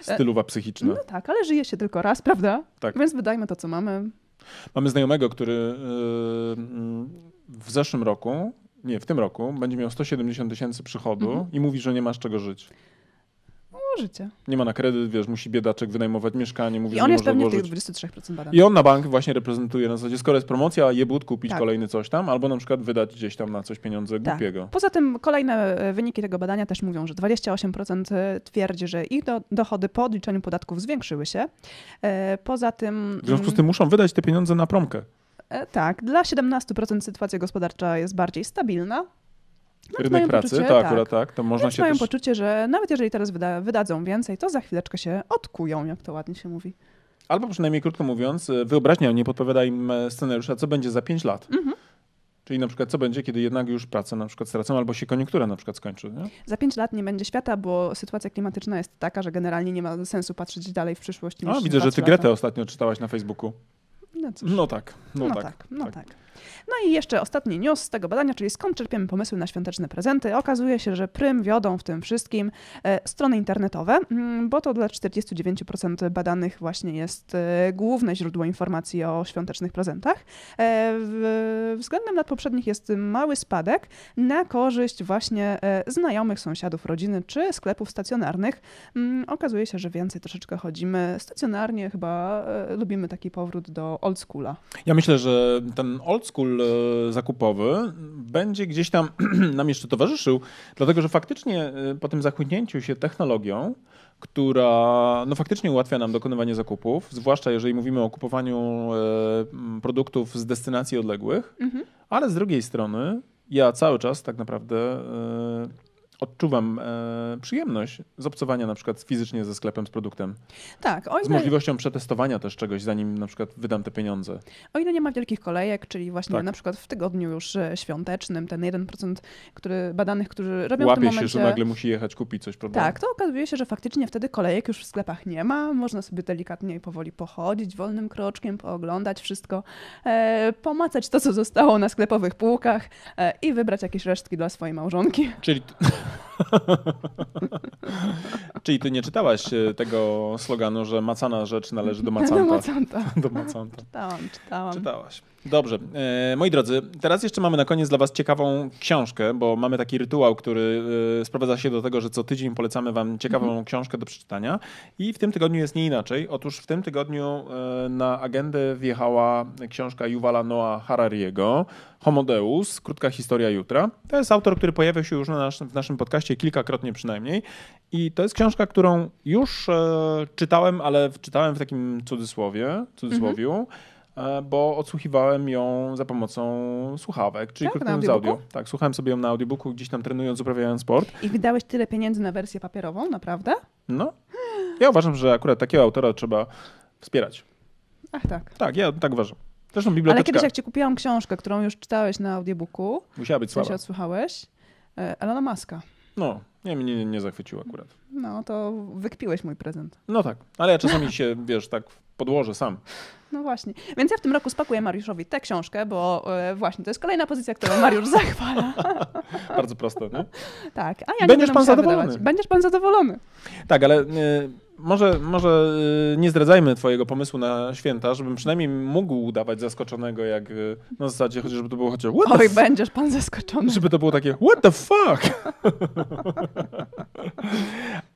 stylowa psychiczna. No tak, ale żyje się tylko raz, prawda? Tak. Więc wydajmy to, co mamy. Mamy znajomego, który yy, w zeszłym roku nie, w tym roku będzie miał 170 tysięcy przychodu Mhm. i mówi, że nie ma z czego żyć. Możecie. Nie ma na kredyt, wiesz, musi biedaczek wynajmować mieszkanie, mówi, I on jest pewnie w tych odłożyć. 23% badań. I on na bank właśnie reprezentuje na zasadzie, skoro jest promocja, jebut kupić Tak. kolejny coś tam, albo na przykład wydać gdzieś tam na coś pieniądze Tak. głupiego. Poza tym kolejne e, wyniki tego badania też mówią, że 28% twierdzi, że ich do, dochody po odliczeniu podatków zwiększyły się. E, Poza tym... W związku z tym muszą wydać te pieniądze na promkę. e, Tak, dla 17% sytuacja gospodarcza jest bardziej stabilna. No, Rynek pracy, poczucie, to tak. akurat tak, to można Więc się mają też... poczucie, że nawet jeżeli teraz wyda, wydadzą więcej, to za chwileczkę się odkują, jak to ładnie się mówi. Albo przynajmniej krótko mówiąc, wyobraźnia nie podpowiada im scenariusza, co będzie za 5 lat. Mhm. Czyli na przykład co będzie, kiedy jednak już pracę na przykład stracą, albo się koniunktura na przykład skończy. Nie? Za 5 lat nie będzie świata, bo sytuacja klimatyczna jest taka, że generalnie nie ma sensu patrzeć dalej w przyszłość niż A, widzę, że ty Gretę lata. ostatnio czytałaś na Facebooku. No cóż. No tak, no, No, tak. tak, no tak. tak. No i jeszcze ostatni news z tego badania, czyli skąd czerpiemy pomysły na świąteczne prezenty. Okazuje się, że prym wiodą w tym wszystkim e, strony internetowe, mm, bo to dla 49% badanych właśnie jest e, główne źródło informacji o świątecznych prezentach. E, w, względem lat poprzednich jest mały spadek na korzyść właśnie znajomych, sąsiadów, rodziny czy sklepów stacjonarnych. Mm, okazuje się, że więcej troszeczkę chodzimy stacjonarnie, chyba lubimy taki powrót do old schoola. Ja myślę, że ten old school e, zakupowy będzie gdzieś tam <clears throat> nam jeszcze towarzyszył, dlatego że faktycznie e, po tym zachłyśnięciu się technologią, która no faktycznie ułatwia nam dokonywanie zakupów, zwłaszcza jeżeli mówimy o kupowaniu e, produktów z destynacji odległych, Mhm. ale z drugiej strony ja cały czas tak naprawdę odczuwam e, przyjemność z obcowania na przykład fizycznie ze sklepem, z produktem, Tak, o z ile, możliwością przetestowania też czegoś, zanim na przykład wydam te pieniądze. o ile nie ma wielkich kolejek, czyli właśnie Tak. na przykład w tygodniu już e, świątecznym, ten 1% który, badanych, którzy robią w Łapie tym się, momencie... że nagle musi jechać kupić coś, prawda? Tak, to okazuje się, że faktycznie wtedy kolejek już w sklepach nie ma. Można sobie delikatnie i powoli pochodzić, wolnym kroczkiem, pooglądać wszystko, e, pomacać to, co zostało na sklepowych półkach e, i wybrać jakieś resztki dla swojej małżonki. Czyli... <laughs> <laughs> Czyli ty nie czytałaś e, tego sloganu, że macana rzecz należy do <laughs> Do macanta. macanta. <laughs> Do macanta. Czytałam, czytałam. Czytałaś. Dobrze. E, moi drodzy, teraz jeszcze mamy na koniec dla was ciekawą książkę, bo mamy taki rytuał, który e, sprowadza się do tego, że co tydzień polecamy wam ciekawą Mhm. książkę do przeczytania i w tym tygodniu jest nie inaczej. Otóż w tym tygodniu na agendę wjechała książka Yuvala Noah Harariego Homo Deus, krótka historia jutra. To jest autor, który pojawiał się już na naszym, w naszym podcaście kilkakrotnie przynajmniej i to jest książka, którą już e, czytałem, ale w- czytałem w takim cudzysłowie, cudzysłowiu, e, bo odsłuchiwałem ją za pomocą słuchawek, czyli Tak, na mówiąc audio. Tak, słuchałem sobie ją na audiobooku, gdzieś tam trenując, uprawiając sport. I wydałeś tyle pieniędzy na wersję papierową, naprawdę? No, ja uważam, że akurat takiego autora trzeba wspierać. Ach tak. Tak, ja tak uważam. Zresztą Ale biblioteczka kiedyś jak ci kupiłam książkę, którą już czytałeś na audiobooku, musiała być w sensie słaba. odsłuchałeś, e, Elona Muska. No, nie, mnie nie, nie zachwyciło akurat. No to wykpiłeś mój prezent. No tak, ale ja czasami się, wiesz, tak podłożę sam. No właśnie. Więc ja w tym roku spakuję Mariuszowi tę książkę, bo e, właśnie to jest kolejna pozycja, którą Mariusz zachwala. <laughs> Bardzo proste, nie? tak, a ja nie Będziesz będę pan zadowolony. Wydawać. Będziesz pan zadowolony. Tak, ale y, może, może y, nie zdradzajmy twojego pomysłu na święta, żebym przynajmniej mógł udawać zaskoczonego, jak y, na zasadzie, chociaż żeby to było chociaż what Oj, będziesz pan zaskoczony. żeby to było takie what the fuck? <laughs>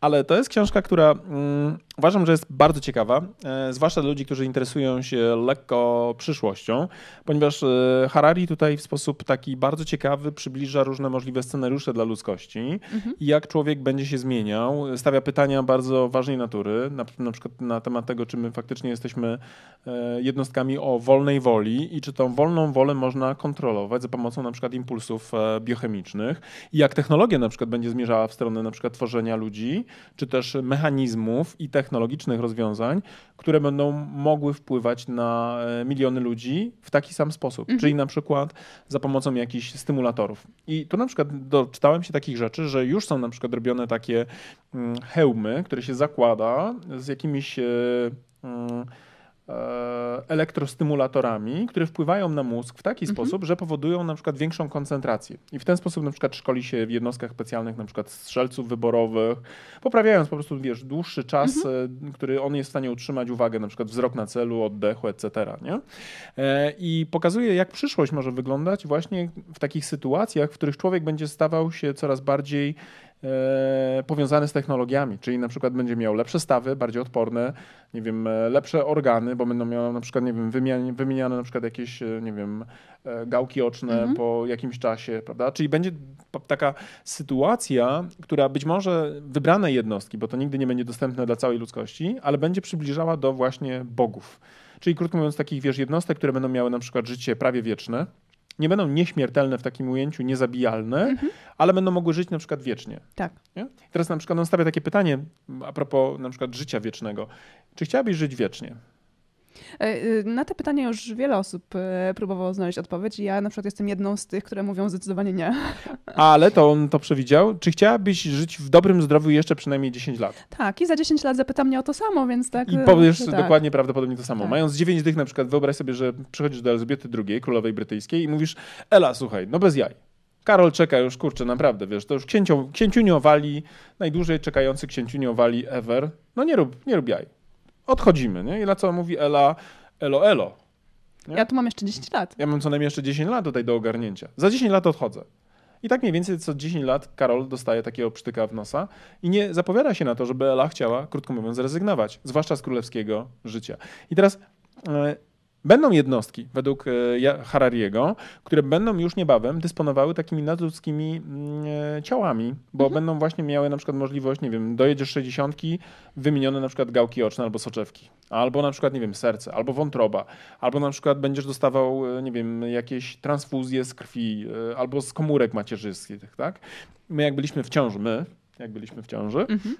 Ale to jest książka, która mm, uważam, że jest bardzo ciekawa, e, zwłaszcza dla ludzi, którzy interesują się lekko przyszłością, ponieważ e, Harari tutaj w sposób taki bardzo ciekawy przybliża różne możliwe scenariusze dla ludzkości Mhm. i jak człowiek będzie się zmieniał. Stawia pytania bardzo ważnej na, na przykład na temat tego, czy my faktycznie jesteśmy e, jednostkami o wolnej woli i czy tą wolną wolę można kontrolować za pomocą na przykład impulsów e, biochemicznych i jak technologia na przykład będzie zmierzała w stronę na przykład tworzenia ludzi, czy też mechanizmów i technologicznych rozwiązań, które będą mogły wpływać na e, miliony ludzi w taki sam sposób, Mhm. czyli na przykład za pomocą jakichś stymulatorów. I tu na przykład doczytałem się takich rzeczy, że już są na przykład robione takie mm, hełmy, które się zakłada z jakimiś e, mm, e, elektrostymulatorami, które wpływają na mózg w taki Mhm. sposób, że powodują na przykład większą koncentrację. I w ten sposób na przykład szkoli się w jednostkach specjalnych, na przykład strzelców wyborowych, poprawiając po prostu, wiesz, dłuższy czas, Mhm. e, który on jest w stanie utrzymać uwagę, na przykład wzrok na celu, oddechu, etc. Nie? E, I pokazuje, jak przyszłość może wyglądać właśnie w takich sytuacjach, w których człowiek będzie stawał się coraz bardziej e, powiązany z technologiami, czyli na przykład będzie miał lepsze stawy, bardziej odporne, nie wiem, e, lepsze organy, bo będą miały na przykład, nie wiem, wymieniane na przykład jakieś, e, nie wiem, gałki oczne Mhm. po jakimś czasie, prawda? Czyli będzie taka sytuacja, która być może wybrane jednostki, bo to nigdy nie będzie dostępne dla całej ludzkości, ale będzie przybliżała do właśnie bogów. Czyli krótko mówiąc, takich wiesz, jednostek, które będą miały na przykład życie prawie wieczne, nie będą nieśmiertelne w takim ujęciu, niezabijalne, ale będą mogły żyć na przykład wiecznie. Tak. Nie? Teraz na przykład on stawia takie pytanie a propos na przykład życia wiecznego. Czy chciałabyś żyć wiecznie? E, e, Na te pytania już wiele osób e, próbowało znaleźć odpowiedź i ja na przykład jestem jedną z tych, które mówią zdecydowanie nie. <laughs> Ale to on to przewidział. Czy chciałabyś żyć w dobrym zdrowiu jeszcze przynajmniej 10 lat? Tak, i za 10 lat zapyta mnie o to samo, więc tak. I powiesz tak. dokładnie prawdopodobnie to samo. Tak. Mając 9 dych na przykład, wyobraź sobie, że przychodzisz do Elżbiety II, królowej brytyjskiej i mówisz, Ela, słuchaj, no bez jaj. Karol czeka już, kurczę, naprawdę, wiesz, to już księciu, księciunio wali, najdłużej czekający księciunio wali ever. No nie rób, nie rób jaj. Odchodzimy, nie? I na co mówi Ela, elo, elo. nie? Ja tu mam jeszcze 10 lat. Ja mam co najmniej jeszcze 10 lat tutaj do ogarnięcia. Za 10 lat odchodzę. I tak mniej więcej co 10 lat Karol dostaje takiego przytyka w nosa i nie zapowiada się na to, żeby Ela chciała, krótko mówiąc, zrezygnować, zwłaszcza z królewskiego życia. I teraz e, będą jednostki, według e, Harariego, które będą już niebawem dysponowały takimi nadludzkimi mm, e, ciałami, bo będą właśnie miały na przykład możliwość, nie wiem, dojedziesz 60, wymienione na przykład gałki oczne albo soczewki, albo na przykład, nie wiem, serce, albo wątroba, albo na przykład będziesz dostawał, e, nie wiem, jakieś transfuzje z krwi, albo z komórek macierzystych, tak? My jak byliśmy w ciąży, my, jak byliśmy w ciąży, Mhm.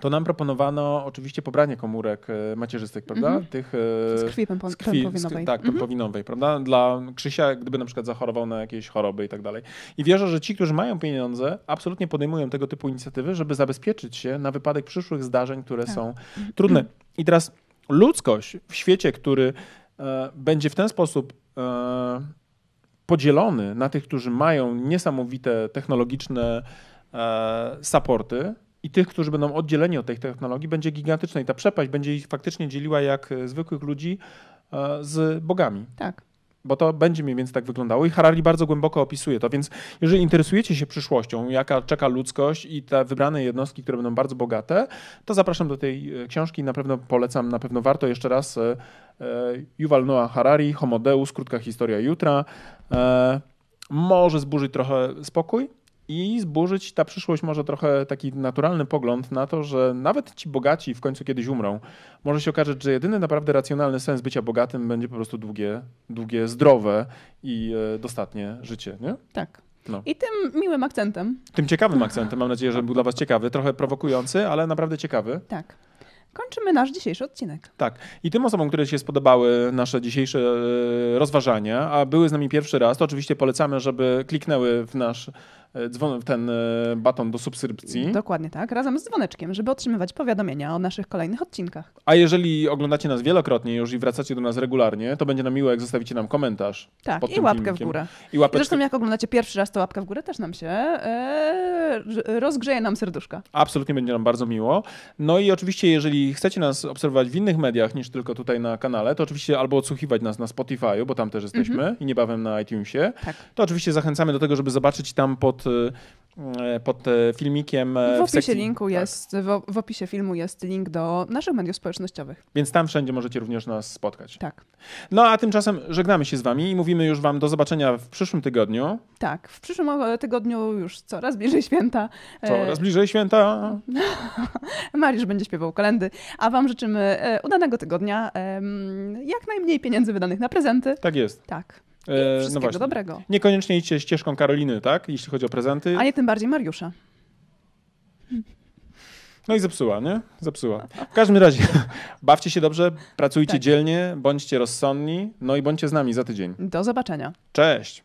To nam proponowano oczywiście pobranie komórek e, macierzystych, prawda? Mhm. Tych e, Z krwi pępo- z krwi, pępowinowej. Z, tak, Mhm. pępowinowej, prawda? Dla Krzysia, gdyby na przykład zachorował na jakieś choroby i tak dalej. I wierzę, że ci, którzy mają pieniądze, absolutnie podejmują tego typu inicjatywy, żeby zabezpieczyć się na wypadek przyszłych zdarzeń, które Tak. są trudne. I teraz ludzkość w świecie, który e, będzie w ten sposób e, podzielony na tych, którzy mają niesamowite technologiczne e, supporty i tych, którzy będą oddzieleni od tej technologii, będzie gigantyczna i ta przepaść będzie ich faktycznie dzieliła jak e, zwykłych ludzi e, z bogami. Tak. Bo to będzie mniej więcej tak wyglądało i Harari bardzo głęboko opisuje to, więc jeżeli interesujecie się przyszłością, jaka czeka ludzkość i te wybrane jednostki, które będą bardzo bogate, to zapraszam do tej e, książki, na pewno polecam, na pewno warto jeszcze raz Yuval Noah Harari, Homo Deus, krótka historia jutra. Może zburzyć trochę spokój i zburzyć ta przyszłość może trochę taki naturalny pogląd na to, że nawet ci bogaci w końcu kiedyś umrą. Może się okazać, że jedyny naprawdę racjonalny sens bycia bogatym będzie po prostu długie, długie zdrowe i e, dostatnie życie. Nie? Tak. No. I tym miłym akcentem, Tym ciekawym <laughs> akcentem, mam nadzieję, że był dla Was ciekawy, trochę prowokujący, ale naprawdę ciekawy. tak, kończymy nasz dzisiejszy odcinek. Tak. I tym osobom, które się spodobały nasze dzisiejsze e, rozważania, a były z nami pierwszy raz, to oczywiście polecamy, żeby kliknęły w nasz dzwon, w ten e, baton do subskrypcji. Dokładnie tak, razem z dzwoneczkiem, żeby otrzymywać powiadomienia o naszych kolejnych odcinkach. A jeżeli oglądacie nas wielokrotnie już i wracacie do nas regularnie, to będzie nam miło, jak zostawicie nam komentarz. Tak, i łapkę w filmikiem. górę. I łapeczkę. Zresztą jak oglądacie pierwszy raz, to łapka w górę też nam się e, rozgrzeje nam serduszka. Absolutnie będzie nam bardzo miło. No i oczywiście, jeżeli chcecie nas obserwować w innych mediach niż tylko tutaj na kanale, to oczywiście albo odsłuchiwać nas na Spotify'u, bo tam też jesteśmy i niebawem na iTunesie. Tak. To oczywiście zachęcamy do tego, żeby zobaczyć tam pod, e, pod e, filmikiem. e, W opisie sekcji- linku tak. jest, w, w opisie filmu jest link do naszych mediów społecznościowych. Więc tam wszędzie możecie również nas spotkać. Tak. No a tymczasem żegnamy się z wami i mówimy już wam do zobaczenia w przyszłym tygodniu. Tak, w przyszłym e, tygodniu już coraz bliżej święta. E, Coraz bliżej święta. <laughs> Mariusz będzie śpiewał kolendy, a wam życzymy e, udanego tygodnia, jak najmniej pieniędzy wydanych na prezenty. Tak jest. Tak. E, no właśnie. dobrego. Niekoniecznie idźcie ścieżką Karoliny, tak? Jeśli chodzi o prezenty. A nie tym bardziej Mariusza. No i zepsuła, nie? Zepsuła. W każdym razie, <laughs> bawcie się dobrze, pracujcie Tak. dzielnie, bądźcie rozsądni, no i bądźcie z nami za tydzień. Do zobaczenia. Cześć!